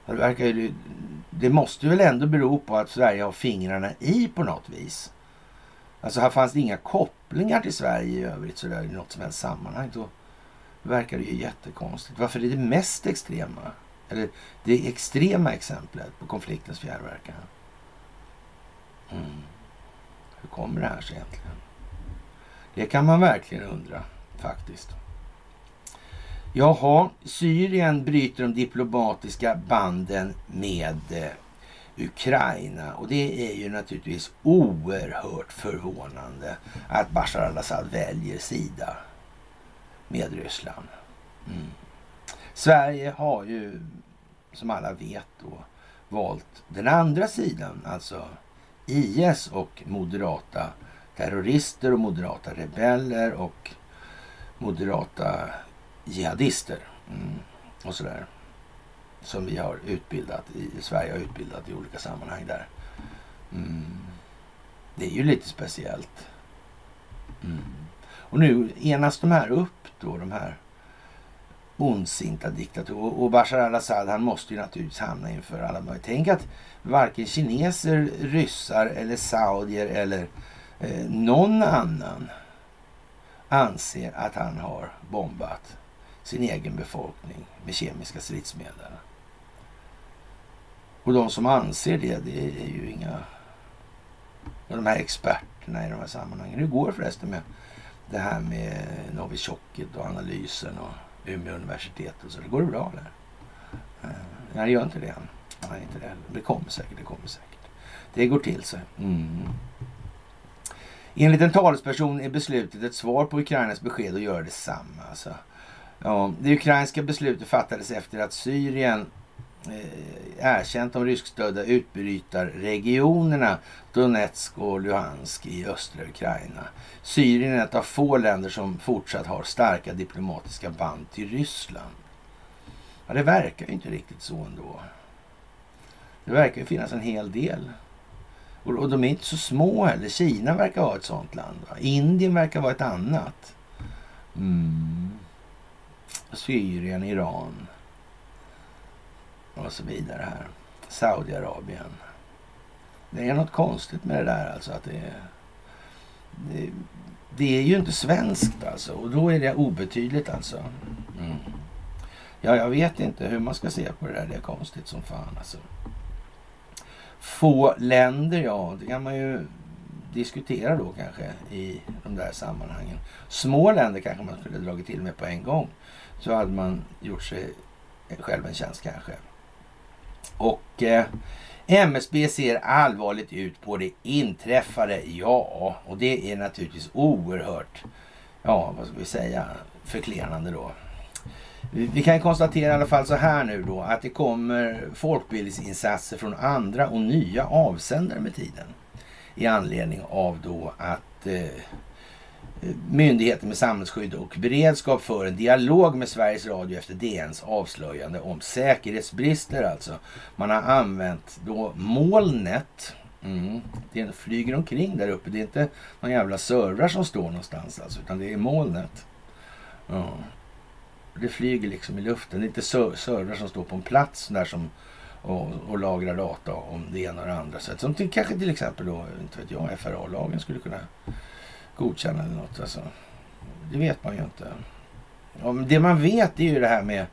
Det, verkar ju, det måste väl ändå bero på att Sverige har fingrarna i på något vis. Alltså här fanns det inga kopplingar till Sverige i övrigt sådär i något som helst sammanhang. Då verkar det ju jättekonstigt. Varför är det mest extrema? Eller det extrema exemplet på konfliktens fjärrverkan? Mm. Hur kommer det här sig egentligen? Det kan man verkligen undra faktiskt. Jaha, Syrien bryter de diplomatiska banden med eh, Ukraina och det är ju naturligtvis oerhört förvånande att Bashar al-Assad väljer sida med Ryssland. Mm. Sverige har ju som alla vet då valt den andra sidan, alltså IS och moderata terrorister och moderata rebeller och moderata jihadister. Mm. Och sådär. Som vi har utbildat i Sverige har utbildat i olika sammanhang där. Mm. Det är ju lite speciellt. Mm. Och nu enas de här upp då, de här ondsinta diktatorer. Och Bashar al-Assad han måste ju naturligtvis hamna inför alla möjliga. Tänk att varken kineser, ryssar eller saudier eller eh, någon annan anser att han har bombat sin egen befolkning med kemiska stridsmedel. Och de som anser det, det är ju inga... De här experterna i de här sammanhangen. Hur går det förresten med det här med novitjokit och analysen och Umeå universitet och så? Det går det bra eller? Eh, nej, det gör inte det än. Nej, inte det heller. Det kommer säkert, det kommer säkert. Det går till sig. Mm. Enligt en talesperson är beslutet ett svar på Ukrainas besked och gör detsamma. Alltså. Ja, det ukrainska beslutet fattades efter att Syrien Eh, erkänt de ryskstödda utbrytarregionerna Donetsk och Luhansk i östra Ukraina. Syrien är ett av få länder som fortsatt har starka diplomatiska band till Ryssland. Ja, det verkar ju inte riktigt så ändå. Det verkar ju finnas en hel del. Och, och de är inte så små heller. Kina verkar vara ett sånt land. Va? Indien verkar vara ett annat. Mm. Syrien, Iran och så vidare här. Saudiarabien. Det är något konstigt med det där alltså. att det, det, det är ju inte svenskt alltså och då är det obetydligt alltså. Mm. Ja, jag vet inte hur man ska se på det där. Det är konstigt som fan alltså. Få länder, ja, det kan man ju diskutera då kanske i de där sammanhangen. Små länder kanske man skulle dragit till med på en gång. Så hade man gjort sig själv en tjänst kanske. Och eh, MSB ser allvarligt ut på det inträffade. Ja, och det är naturligtvis oerhört, ja vad ska vi säga, förklenande då. Vi kan konstatera i alla fall så här nu då att det kommer folkbildningsinsatser från andra och nya avsändare med tiden. I anledning av då att eh, Myndigheten med samhällsskydd och beredskap för en dialog med Sveriges Radio efter DNs avslöjande om säkerhetsbrister. Alltså. Man har använt då molnet. Mm. Det flyger omkring där uppe. Det är inte någon jävla servrar som står någonstans alltså, utan det är molnet. Ja. Det flyger liksom i luften. Det är inte servrar som står på en plats där som och, och lagrar data om det ena och det andra sättet. Som till, kanske till exempel då, inte vet jag, FRA-lagen skulle kunna godkänna eller något. Alltså, det vet man ju inte. Ja, det man vet är ju det här med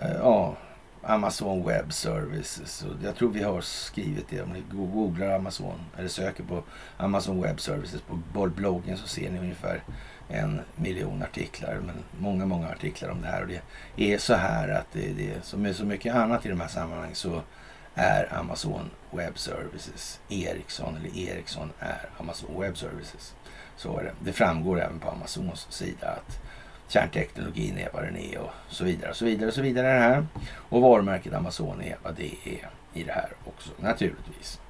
eh, ja, Amazon Web Services. Jag tror vi har skrivit det. Om ni googlar Amazon eller söker på Amazon Web Services på bloggen så ser ni ungefär en miljon artiklar. Men många, många artiklar om det här. Och det är så här att det, det som är så mycket annat i de här sammanhangen så är Amazon Web Services Ericsson eller Ericsson är Amazon Web Services. Så är det. Det framgår även på Amazons sida att kärnteknologin är vad den är och så vidare och så vidare och så vidare. Det här. Och varumärket Amazon är vad det är i det här också naturligtvis.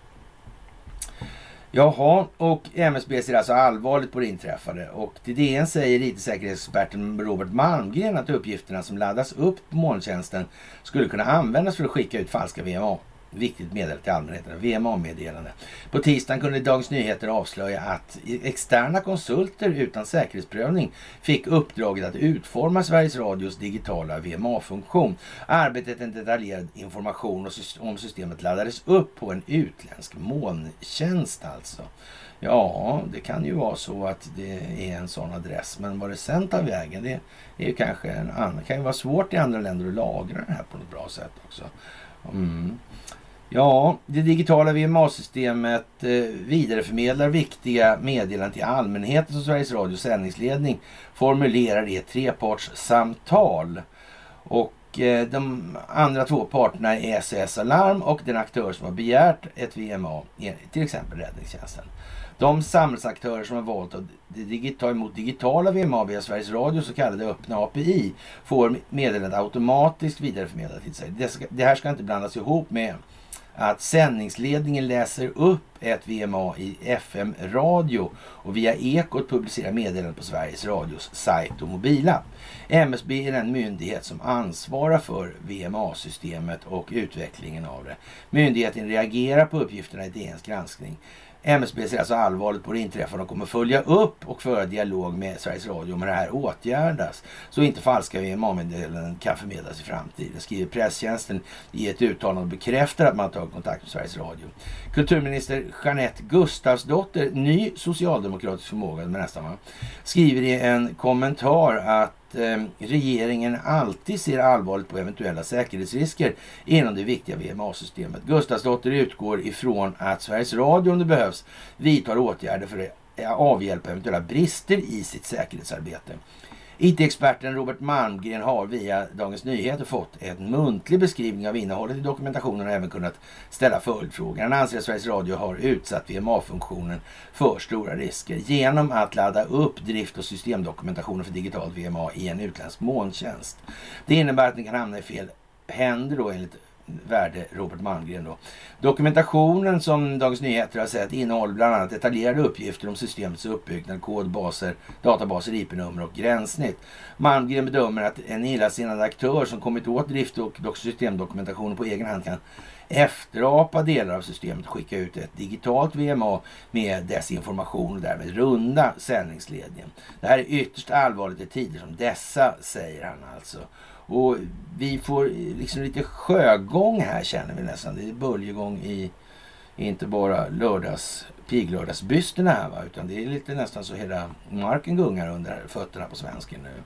Jaha, och MSB ser alltså allvarligt på det inträffade och till DN säger IT-säkerhetsexperten Robert Malmgren att uppgifterna som laddas upp på molntjänsten skulle kunna användas för att skicka ut falska VMA viktigt meddelande till allmänheten, VMA-meddelande. På tisdagen kunde Dagens Nyheter avslöja att externa konsulter utan säkerhetsprövning fick uppdraget att utforma Sveriges Radios digitala VMA-funktion. Arbetet en detaljerad information om systemet laddades upp på en utländsk molntjänst alltså. Ja, det kan ju vara så att det är en sån adress, men vad det sen tar vägen, det är ju kanske en annan. Det kan ju vara svårt i andra länder att lagra det här på något bra sätt också. Mm. Ja, det digitala VMA-systemet eh, vidareförmedlar viktiga meddelanden till allmänheten som Sveriges Radios sändningsledning formulerar i ett trepartssamtal. Och eh, de andra två parterna är SOS Alarm och den aktör som har begärt ett VMA, eh, till exempel Räddningstjänsten. De samhällsaktörer som har valt att ta emot digitala VMA via Sveriges Radio, så kallade öppna API, får meddelandet automatiskt vidareförmedlat till sig. Det här ska inte blandas ihop med att sändningsledningen läser upp ett VMA i FM-radio och via Ekot publicerar meddelandet på Sveriges Radios sajt och mobilapp. MSB är den myndighet som ansvarar för VMA-systemet och utvecklingen av det. Myndigheten reagerar på uppgifterna i DNs granskning MSB ser alltså allvarligt på det inträffade och kommer följa upp och föra dialog med Sveriges Radio om det här åtgärdas. Så inte falska VMA-meddelanden kan förmedlas i framtiden, skriver presstjänsten i ett uttalande och bekräftar att man tagit kontakt med Sveriges Radio. Kulturminister Jeanette Gustafsdotter, ny socialdemokratisk förmåga nästan, skriver i en kommentar att eh, regeringen alltid ser allvarligt på eventuella säkerhetsrisker inom det viktiga VMA-systemet. Gustafsdotter utgår ifrån att Sveriges Radio om det behövs vidtar åtgärder för att avhjälpa eventuella brister i sitt säkerhetsarbete. IT-experten Robert Malmgren har via Dagens Nyheter fått en muntlig beskrivning av innehållet i dokumentationen och även kunnat ställa följdfrågor. Han anser att Sveriges Radio har utsatt VMA-funktionen för stora risker genom att ladda upp drift och systemdokumentationen för digitalt VMA i en utländsk molntjänst. Det innebär att den kan hamna i fel händer då enligt värde Robert Malmgren. Då. Dokumentationen som Dagens Nyheter har sett innehåller bland annat detaljerade uppgifter om systemets uppbyggnad, kodbaser, databaser, IP-nummer och gränssnitt. Malmgren bedömer att en illasinnad aktör som kommit åt drift och systemdokumentationen på egen hand kan efterapa delar av systemet och skicka ut ett digitalt VMA med desinformation och därmed runda sändningsledningen. Det här är ytterst allvarligt i tider som dessa, säger han alltså. Och vi får liksom lite sjögång här känner vi nästan. Det är böljegång i inte bara lördags, piglördagsbysterna här va, utan det är lite nästan så hela marken gungar under fötterna på svensken nu.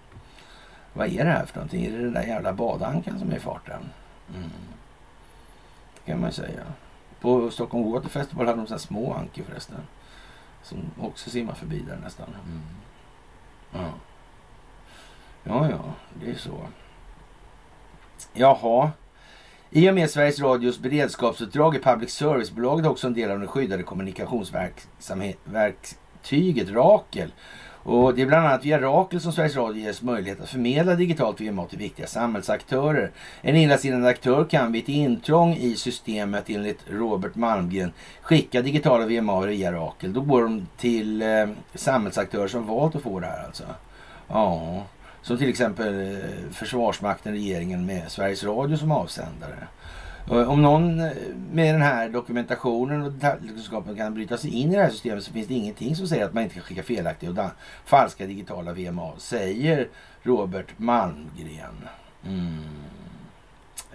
Vad är det här för någonting? Är det den där jävla badankan som är i farten? Mm. Kan man säga. På Stockholm Water Festival hade de sådana små ankor förresten. Som också simmar förbi där nästan. Mm. Ja. ja, ja, det är så. Jaha. I och med Sveriges Radios beredskapsuppdrag är public service-bolaget också en del av det skyddade kommunikationsverktyget Rakel. Och det är bland annat via Rakel som Sveriges Radio ges möjlighet att förmedla digitalt VMA till viktiga samhällsaktörer. En illasinnad aktör kan vid ett intrång i systemet enligt Robert Malmgren skicka digitala VMA via Rakel. Då går de till eh, samhällsaktörer som valt att få det här alltså. Ja, som till exempel eh, Försvarsmakten, regeringen med Sveriges Radio som avsändare. Om någon eh, med den här dokumentationen och detaljkunskapen kan bryta sig in i det här systemet så finns det ingenting som säger att man inte kan skicka felaktiga och falska digitala VMA, säger Robert Malmgren. Mm.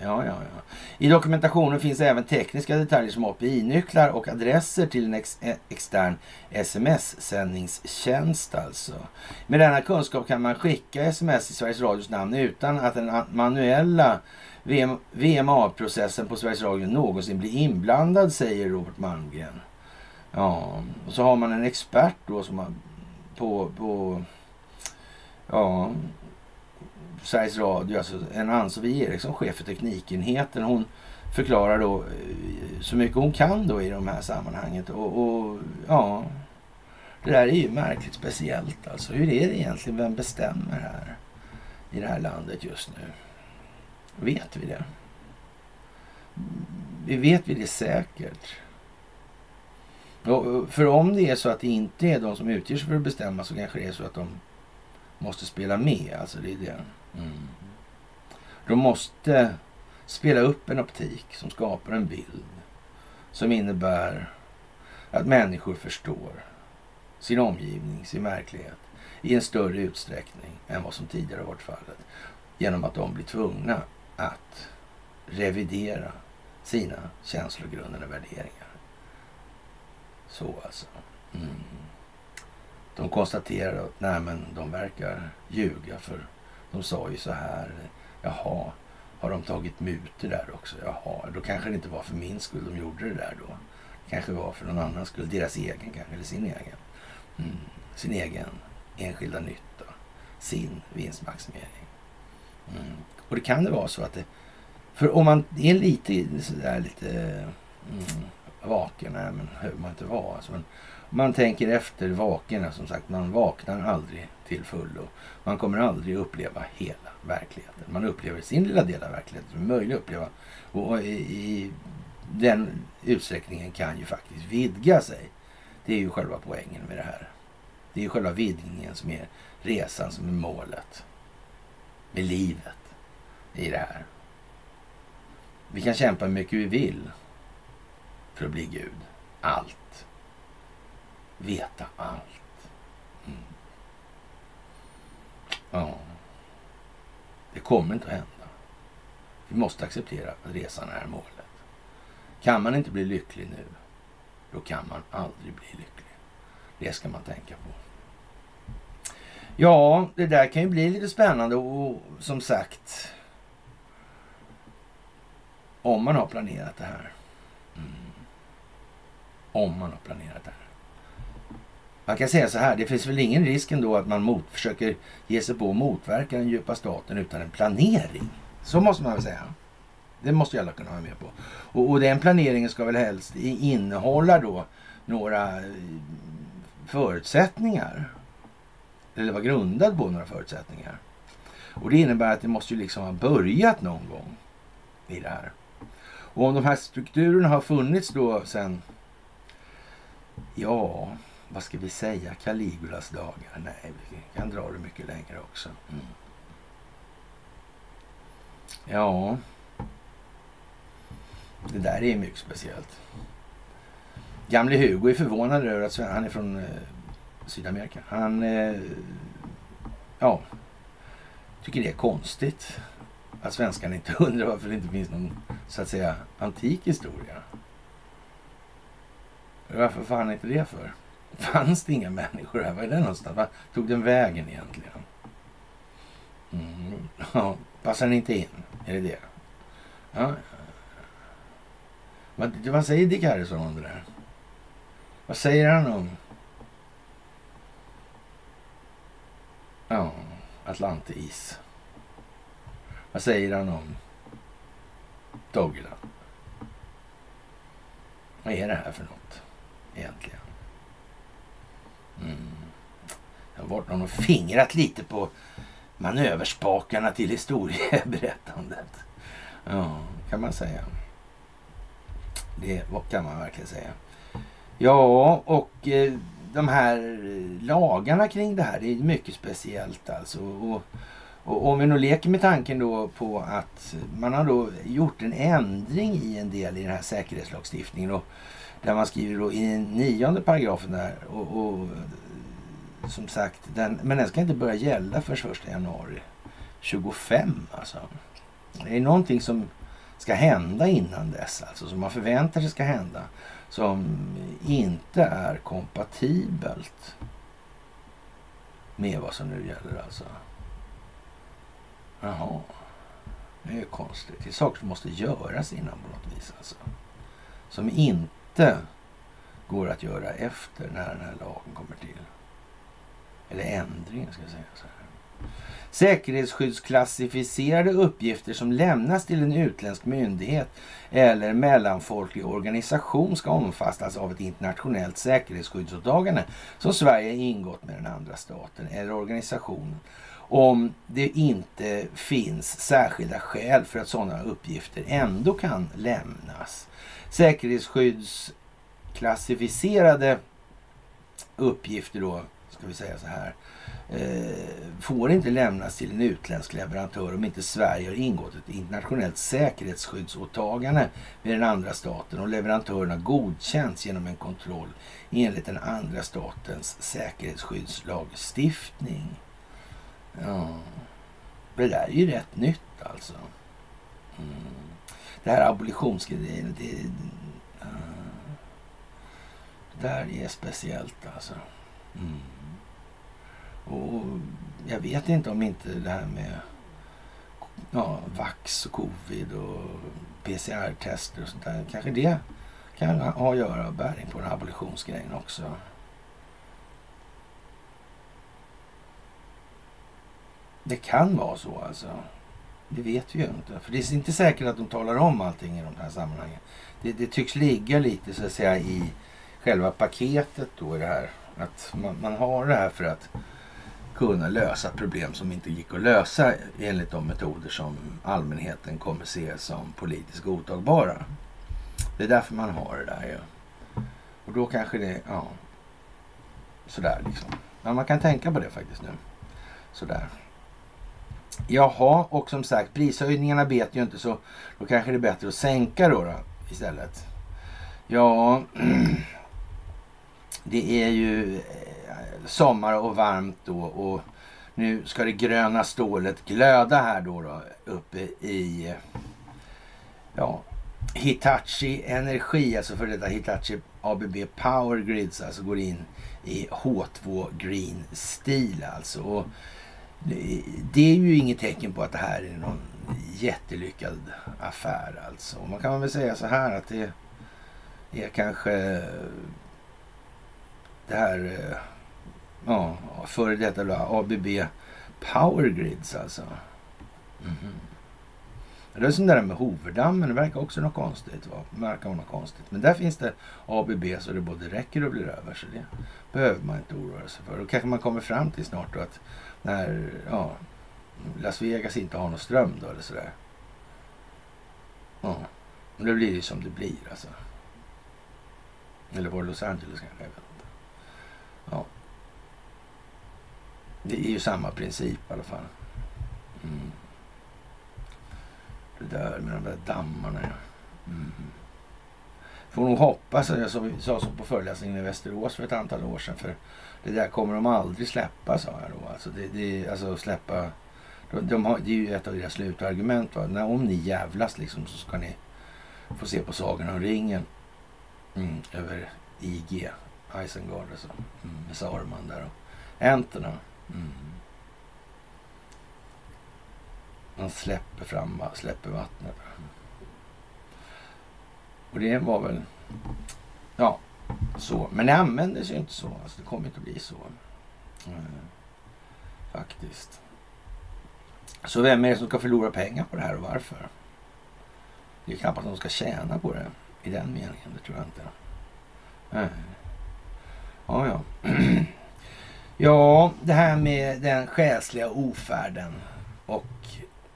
Ja, ja, ja. I dokumentationen finns även tekniska detaljer som API-nycklar och adresser till en ex eh, extern sms-sändningstjänst alltså. Med denna kunskap kan man skicka sms i Sveriges Radios namn utan att den manuella VMA-processen på Sveriges Radio någonsin blir inblandad, säger Robert Malmgren. Ja, och så har man en expert då som har på, på ja, Sveriges Radio, alltså en Ann-Sofie Eriksson, chef för teknikenheten. Hon förklarar då eh, så mycket hon kan då i de här sammanhanget. Och, och ja, det där är ju märkligt speciellt alltså. Hur är det egentligen? Vem bestämmer här i det här landet just nu? Vet vi det? Vi vet vi det säkert? Och för om det är så att det inte är de som utger sig för att bestämma så kanske det är så att de måste spela med. Alltså det är det. Mm. De måste spela upp en optik som skapar en bild som innebär att människor förstår sin omgivning, sin verklighet i en större utsträckning än vad som tidigare varit fallet. Genom att de blir tvungna att revidera sina känslogrundande värderingar. Så alltså. Mm. De konstaterar att nej men, de verkar ljuga för de sa ju så här. Jaha, har de tagit muter där också? Jaha, då kanske det inte var för min skull de gjorde det där då. Det kanske var för någon annans skull. Deras egen kanske, eller sin egen. Mm. Sin egen enskilda nytta. Sin vinstmaximering. Mm. Och det kan det vara så att det... För om man är lite sådär lite mm, vaken, nej men hur man inte vara. Alltså, men man tänker efter vaken, som sagt, man vaknar aldrig till fullo. Man kommer aldrig uppleva hela verkligheten. Man upplever sin lilla del av verkligheten som är möjlig att uppleva. Och i, i den utsträckningen kan ju faktiskt vidga sig. Det är ju själva poängen med det här. Det är ju själva vidgningen som är resan som är målet med livet i det här. Vi kan kämpa hur mycket vi vill för att bli Gud. Allt. Veta allt. Mm. Ja. Det kommer inte att hända. Vi måste acceptera att resan är målet. Kan man inte bli lycklig nu, då kan man aldrig bli lycklig. Det ska man tänka på. Ja, det där kan ju bli lite spännande och som sagt om man har planerat det här. Om man har planerat det här. Man kan säga så här, det finns väl ingen risk ändå att man mot, försöker ge sig på att motverka den djupa staten utan en planering. Så måste man väl säga. Det måste ju alla kunna vara med på. Och, och den planeringen ska väl helst innehålla då några eh, förutsättningar. Eller vara grundad på några förutsättningar. Och det innebär att det måste ju liksom ha börjat någon gång i det här. Och om de här strukturerna har funnits då sen, ja, vad ska vi säga, Caligulas dagar? Nej, vi kan dra det mycket längre också. Mm. Ja, det där är mycket speciellt. Gamle Hugo är förvånad över att han är från eh, Sydamerika. Han, eh, ja, tycker det är konstigt att svenskarna inte undrar varför det inte finns någon, så att säga, antik historia. Varför fan inte det för? Fanns det inga människor här? Var är den någonstans? Var tog den vägen egentligen? Mm. Ja, passar den inte in? Är det det? Ja. Vad, vad säger Dick Harrison om det där? Vad säger han om... Ja, Atlantis. Vad säger han om Dogland? Vad är det här för något egentligen? Mm. Jag har varit någon och fingrat lite på manöverspakarna till historieberättandet. Ja, kan man säga. Det kan man verkligen säga. Ja, och eh, de här lagarna kring det här, det är mycket speciellt alltså. Och, och om vi nu leker med tanken då på att man har då gjort en ändring i en del i den här säkerhetslagstiftningen. Och där man skriver då i nionde paragrafen där. Och, och som sagt, den, men den ska inte börja gälla för 1 januari 25 alltså. Det är någonting som ska hända innan dess, alltså som man förväntar sig ska hända. Som inte är kompatibelt med vad som nu gäller alltså. Jaha. Det är konstigt. Det är saker som måste göras innan på något vis alltså. Som inte går att göra efter när den här lagen kommer till. Eller ändringen ska jag säga. Så här. Säkerhetsskyddsklassificerade uppgifter som lämnas till en utländsk myndighet eller mellanfolklig organisation ska omfattas av ett internationellt säkerhetsskyddsåtagande som Sverige ingått med den andra staten eller organisationen om det inte finns särskilda skäl för att sådana uppgifter ändå kan lämnas. Säkerhetsskyddsklassificerade uppgifter då, ska vi säga så här, eh, får inte lämnas till en utländsk leverantör om inte Sverige har ingått ett internationellt säkerhetsskyddsåtagande med den andra staten och leverantören har godkänts genom en kontroll enligt den andra statens säkerhetsskyddslagstiftning. Ja, det där är ju rätt nytt alltså. Mm. Det här abolitionsgrejen, det, uh, det där är speciellt alltså. Mm. Och jag vet inte om inte det här med ja, vax och covid och PCR-tester och sånt där. Kanske det kan ha att göra bäring på den här abolitionsgrejen också. Det kan vara så alltså. Det vet vi ju inte. För det är inte säkert att de talar om allting i de här sammanhangen. Det, det tycks ligga lite så att säga i själva paketet då i det här. Att man, man har det här för att kunna lösa problem som inte gick att lösa enligt de metoder som allmänheten kommer se som politiskt godtagbara. Det är därför man har det där ju. Och då kanske det, ja, sådär liksom. Men man kan tänka på det faktiskt nu. Sådär. Jaha, och som sagt prishöjningarna vet ju inte så då kanske det är bättre att sänka då, då istället. Ja, det är ju eh, sommar och varmt då och nu ska det gröna stålet glöda här då, då uppe i ja, Hitachi Energi, alltså för detta Hitachi ABB Power Grids, alltså går in i H2 Green Steel alltså. Och det, är ju inget tecken på att det här är någon jättelyckad affär alltså. Man kan väl säga så här att det är kanske det här eh, ja, före detta då, ABB Power Grids alltså. Mm -hmm. Det är som det där med Hoverdammen, det verkar också något konstigt. Va? Det verkar vara något konstigt. Men där finns det ABB så det både räcker och blir över. Så det behöver man inte oroa sig för. Då kanske man kommer fram till snart då att när ja, Las Vegas inte har någon ström då eller sådär. Ja, men det blir ju som det blir alltså. Eller var det Los Angeles kanske? Jag vet inte. Ja. Det är ju samma princip i alla fall. Mm. Det där med de där dammarna. Ja. Mm. Får nog hoppas, jag sa så på föreläsningen i Västerås för ett antal år sedan. För det där kommer de aldrig släppa, sa jag då. Alltså, det, det, alltså släppa... De, de har, det är ju ett av deras slutargument. Va? När, om ni jävlas liksom så ska ni få se på Sagan om ringen. Mm, över IG, Isengard alltså. Mm, med Saruman där och Enterna. Mm. Man släpper fram, släpper vattnet. Och det var väl, ja, så. Men det användes ju inte så. Alltså, det kommer inte att bli så. Mm. Faktiskt. Så vem är det som ska förlora pengar på det här och varför? Det är knappast de ska tjäna på det i den meningen. Det tror jag inte. Mm. Ja, ja. Ja, det här med den själsliga ofärden och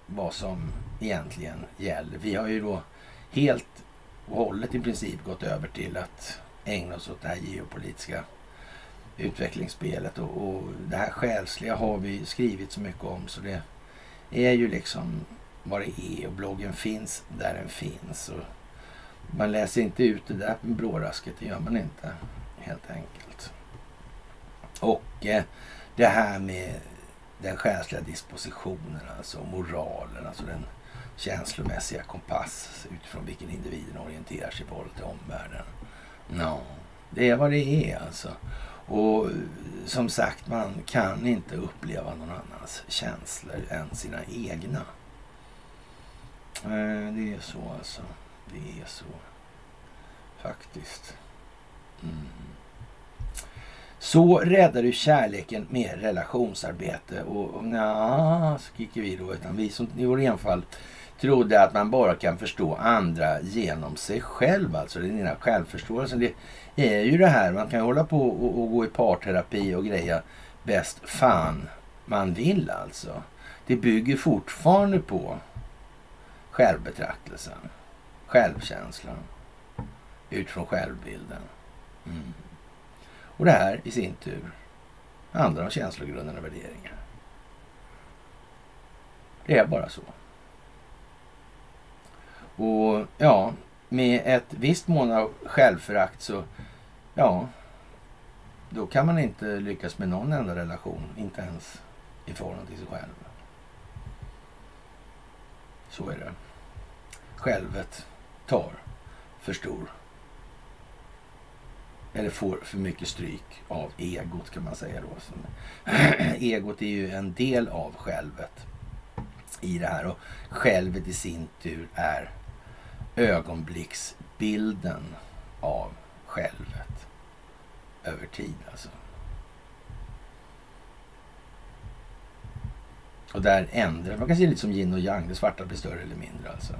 vad som egentligen gäller. Vi har ju då helt hållet i princip gått över till att ägna oss åt det här geopolitiska utvecklingsspelet och, och det här själsliga har vi skrivit så mycket om så det är ju liksom vad det är och bloggen finns där den finns. Och man läser inte ut det där med blårasket, det gör man inte helt enkelt. Och eh, det här med den själsliga dispositionen, alltså moralen, alltså den känslomässiga kompass utifrån vilken individen orienterar sig i förhållande till omvärlden. No, det är vad det är alltså. Och som sagt, man kan inte uppleva någon annans känslor än sina egna. Eh, det är så alltså. Det är så. Faktiskt. Mm. Så räddar du kärleken med relationsarbete. Och, och nja, skriker vi då. Utan vi som i vår enfald trodde att man bara kan förstå andra genom sig själv. Alltså den egna självförståelsen. Det är ju det här, man kan hålla på och, och gå i parterapi och greja bäst fan man vill alltså. Det bygger fortfarande på självbetraktelsen, självkänslan utifrån självbilden. Mm. Och det här i sin tur handlar om och värderingar. Det är bara så. Och ja, med ett visst mån av självförakt så, ja, då kan man inte lyckas med någon enda relation, inte ens i förhållande till sig själv. Så är det. Självet tar för stor eller får för mycket stryk av egot kan man säga då. egot är ju en del av självet i det här och självet i sin tur är ögonblicksbilden av självet över tid alltså. Och där ändrar man kan se lite som yin och yang. Det svarta blir större eller mindre alltså.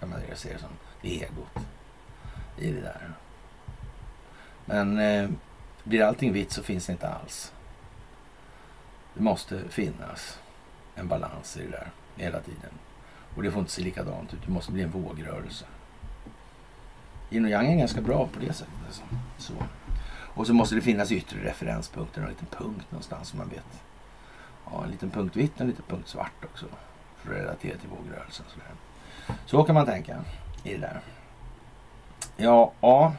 Kan man se det som. Det är egot i det där. Men eh, blir allting vitt så finns det inte alls. Det måste finnas en balans i det där hela tiden. Och det får inte se likadant ut. Det måste bli en vågrörelse. Yin och yang är ganska bra på det sättet. Alltså. Så. Och så måste det finnas yttre referenspunkter. En liten punkt någonstans som man vet. Ja, en liten punkt vitt och en liten punkt svart också. För att relatera till vågrörelsen. Så, så kan man tänka i det där. Ja, ja.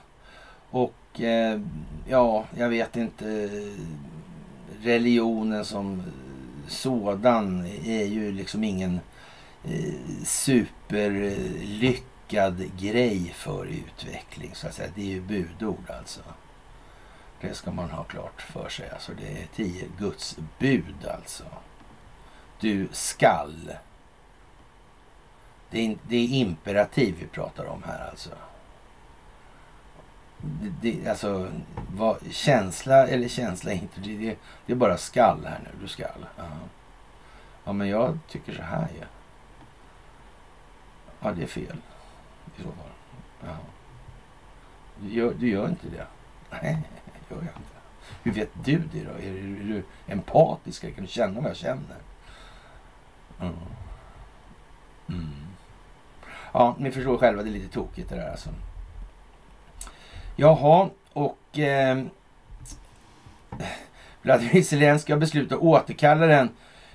Och eh, ja, jag vet inte. Religionen som sådan är ju liksom ingen eh, lyckad grej för utveckling. Så att säga. Det är ju budord alltså. Det ska man ha klart för sig. Alltså det är tio Guds bud alltså. Du skall. Det är, det är imperativ vi pratar om här alltså det, alltså, vad, känsla eller känsla inte, det, det, det, är bara skall här nu. Du skall. Ja. ja, men jag tycker så här ju. Ja. ja, det är fel i så fall. Ja. Du, gör, du gör inte det? Nej, det gör jag inte. Hur vet du det då? Är, är, är du empatisk? Kan du känna vad jag känner? Mm. Mm. Ja, ni förstår själva, det är lite tokigt det där alltså. Jaha, och eh, Vladimir Zelenskyj har beslutat att återkalla den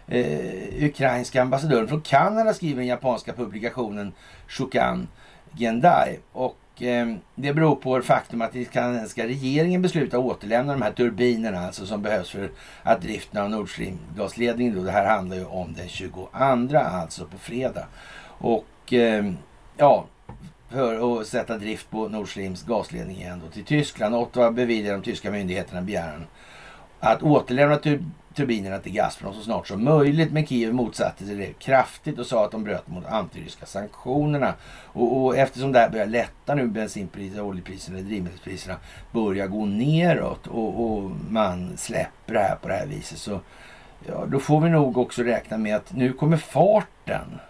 eh, ukrainska ambassadören från Kanada skriver den japanska publikationen Shukan Gendai. Och eh, det beror på det faktum att den kanadensiska regeringen beslutar återlämna de här turbinerna alltså som behövs för att driften av Nord Stream-gasledningen då. Det här handlar ju om den 22 alltså på fredag. Och eh, ja, för att sätta drift på Nord Streams gasledning igen då till Tyskland. Ottawa beviljar de tyska myndigheterna begäran att återlämna turbinerna till Gazprom så snart som möjligt. Men Kiev motsatte sig det kraftigt och sa att de bröt mot antiryska sanktionerna. Och, och eftersom det här börjar lätta nu, bensinpriserna, oljepriserna, drivmedelspriserna börjar gå neråt och, och man släpper det här på det här viset så ja, då får vi nog också räkna med att nu kommer farten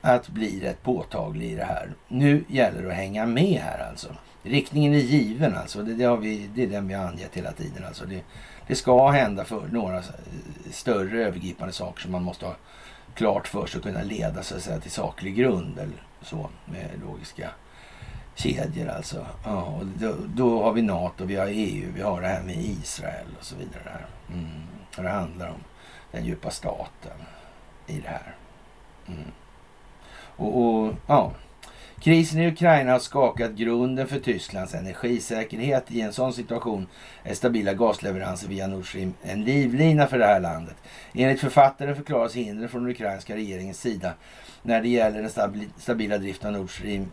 att bli rätt påtaglig i det här. Nu gäller det att hänga med här alltså. Riktningen är given alltså. Det, det, har vi, det är den vi har angett hela tiden. Alltså det, det ska hända för några större övergripande saker som man måste ha klart för sig och kunna leda så att säga, till saklig grund. Eller så med logiska kedjor alltså. Ja, och då, då, har vi NATO, vi har EU, vi har det här med Israel och så vidare. Mm. Och det handlar om den djupa staten i det här. Mm. Och, och, ja, Krisen i Ukraina har skakat grunden för Tysklands energisäkerhet. I en sån situation är stabila gasleveranser via Nord Stream en livlina för det här landet. Enligt författaren förklaras hindren från den ukrainska regeringens sida när det gäller den stabila driften av Nord Stream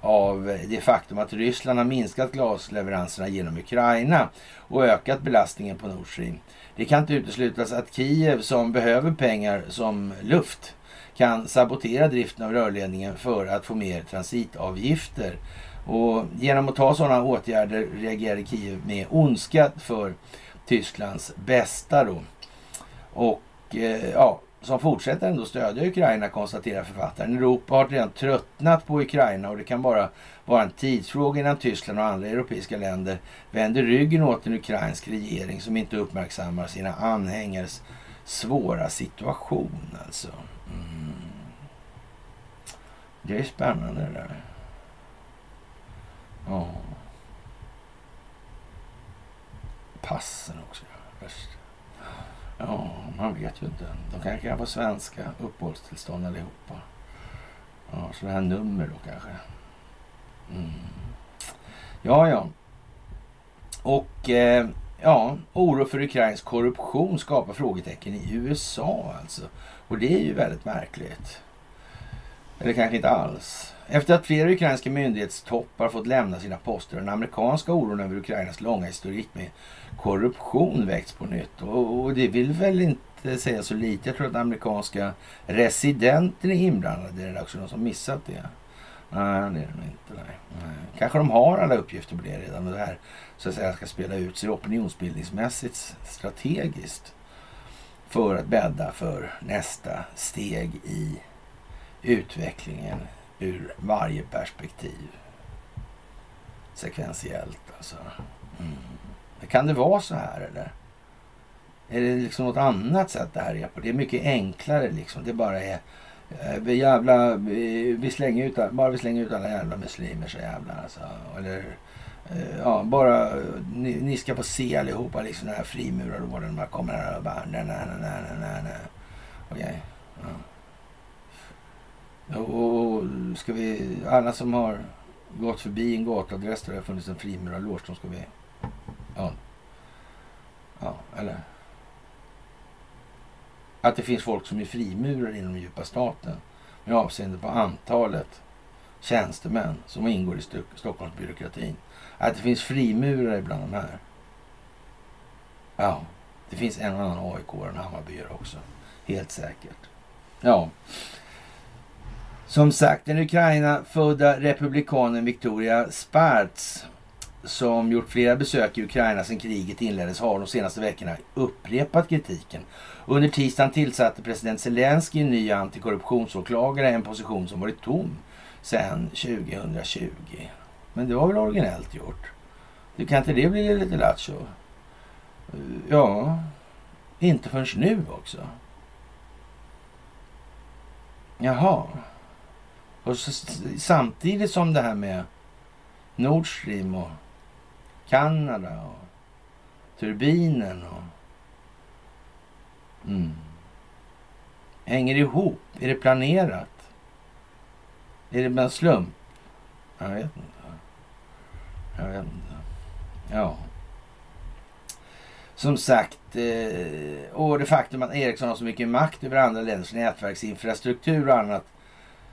av det faktum att Ryssland har minskat gasleveranserna genom Ukraina och ökat belastningen på Nord Stream. Det kan inte uteslutas att Kiev som behöver pengar som luft kan sabotera driften av rörledningen för att få mer transitavgifter. Och genom att ta sådana åtgärder reagerade Kiev med ondska för Tysklands bästa då. Och eh, ja, som fortsätter ändå stödja Ukraina konstaterar författaren. Europa har redan tröttnat på Ukraina och det kan bara vara en tidsfråga innan Tyskland och andra europeiska länder vänder ryggen åt en ukrainsk regering som inte uppmärksammar sina anhängares svåra situation alltså. Mm. Det är spännande det där. Ja. Passen också. Först. Ja, man vet ju inte. De kanske kan få svenska uppehållstillstånd allihopa. Ja, så det här nummer då kanske. Mm. Ja, ja. Och eh, ja, oro för ukrainsk korruption skapar frågetecken i USA alltså. Och det är ju väldigt märkligt. Eller kanske inte alls. Efter att flera ukrainska myndighetstoppar fått lämna sina poster har den amerikanska oron över Ukrainas långa historik med korruption väckts på nytt. Och, och, det vill väl inte säga så lite. Jag tror att amerikanska residenten är inblandade i det också. Någon som missat det? Nej, det är de inte. Nej. nej. Kanske de har alla uppgifter på det redan och det här så att säga ska spela ut sig opinionsbildningsmässigt strategiskt för att bädda för nästa steg i utvecklingen ur varje perspektiv. Sekventiellt alltså. Mm. Kan det vara så här eller? Är det liksom något annat sätt det här är på? Det är mycket enklare liksom. Det bara är eh, vi jävla, vi, slänger ut, bara vi slänger ut alla jävla muslimer så jävlar alltså. Eller Eh, ja, bara eh, ni, ni ska få se allihopa liksom den här frimurarorden. Man kommer här och bara nej, nej, nej, nej, nej. Okej. Ja. Och ska vi, alla som har gått förbi en gatuadress där det har funnits en frimurarloge, de ska vi... Ja. Ja, eller? Att det finns folk som är frimurare inom djupa staten med avseende på antalet tjänstemän som ingår i Stockholmsbyråkratin. Att det finns frimurare bland de här. Ja, det finns en annan AIK än Hammarbyare också. Helt säkert. Ja, som sagt, den Ukraina-födda republikanen Victoria Sparts som gjort flera besök i Ukraina sedan kriget inleddes har de senaste veckorna upprepat kritiken. Under tisdagen tillsatte president Zelensky en ny antikorruptionsåklagare, en position som varit tom sedan 2020. Men det var väl originellt gjort? Du kan inte det bli lite lattjo? Ja, inte förrän nu också. Jaha. Och så, samtidigt som det här med Nord Stream och Kanada och turbinen och... Mm. Hänger det ihop? Är det planerat? Är det bara en slump? Jag vet inte. Jag vet inte. Ja. Som sagt, eh, och det faktum att Ericsson har så mycket makt över andra länders nätverksinfrastruktur och annat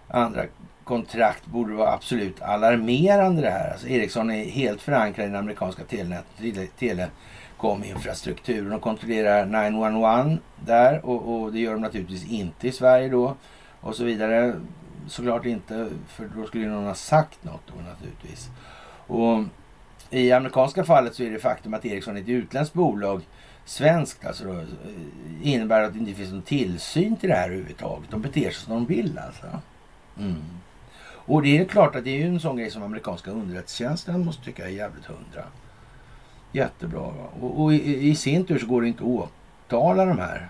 andra kontrakt borde vara absolut alarmerande det här. Alltså Ericsson är helt förankrad i den amerikanska telekominfrastrukturen. De kontrollerar 911 där och, och, det gör de naturligtvis inte i Sverige då. Och så vidare. Såklart inte, för då skulle någon ha sagt något då naturligtvis. Och i amerikanska fallet så är det faktum att Ericsson är ett utländskt bolag svenskt alltså då, eh, innebär att det inte finns någon tillsyn till det här överhuvudtaget. De beter sig som de vill alltså. Mm. Och det är klart att det är ju en sån grej som amerikanska underrättelsetjänsten måste tycka är jävligt hundra. Jättebra. Va? Och, och i, i, sin tur så går det inte att åtala de här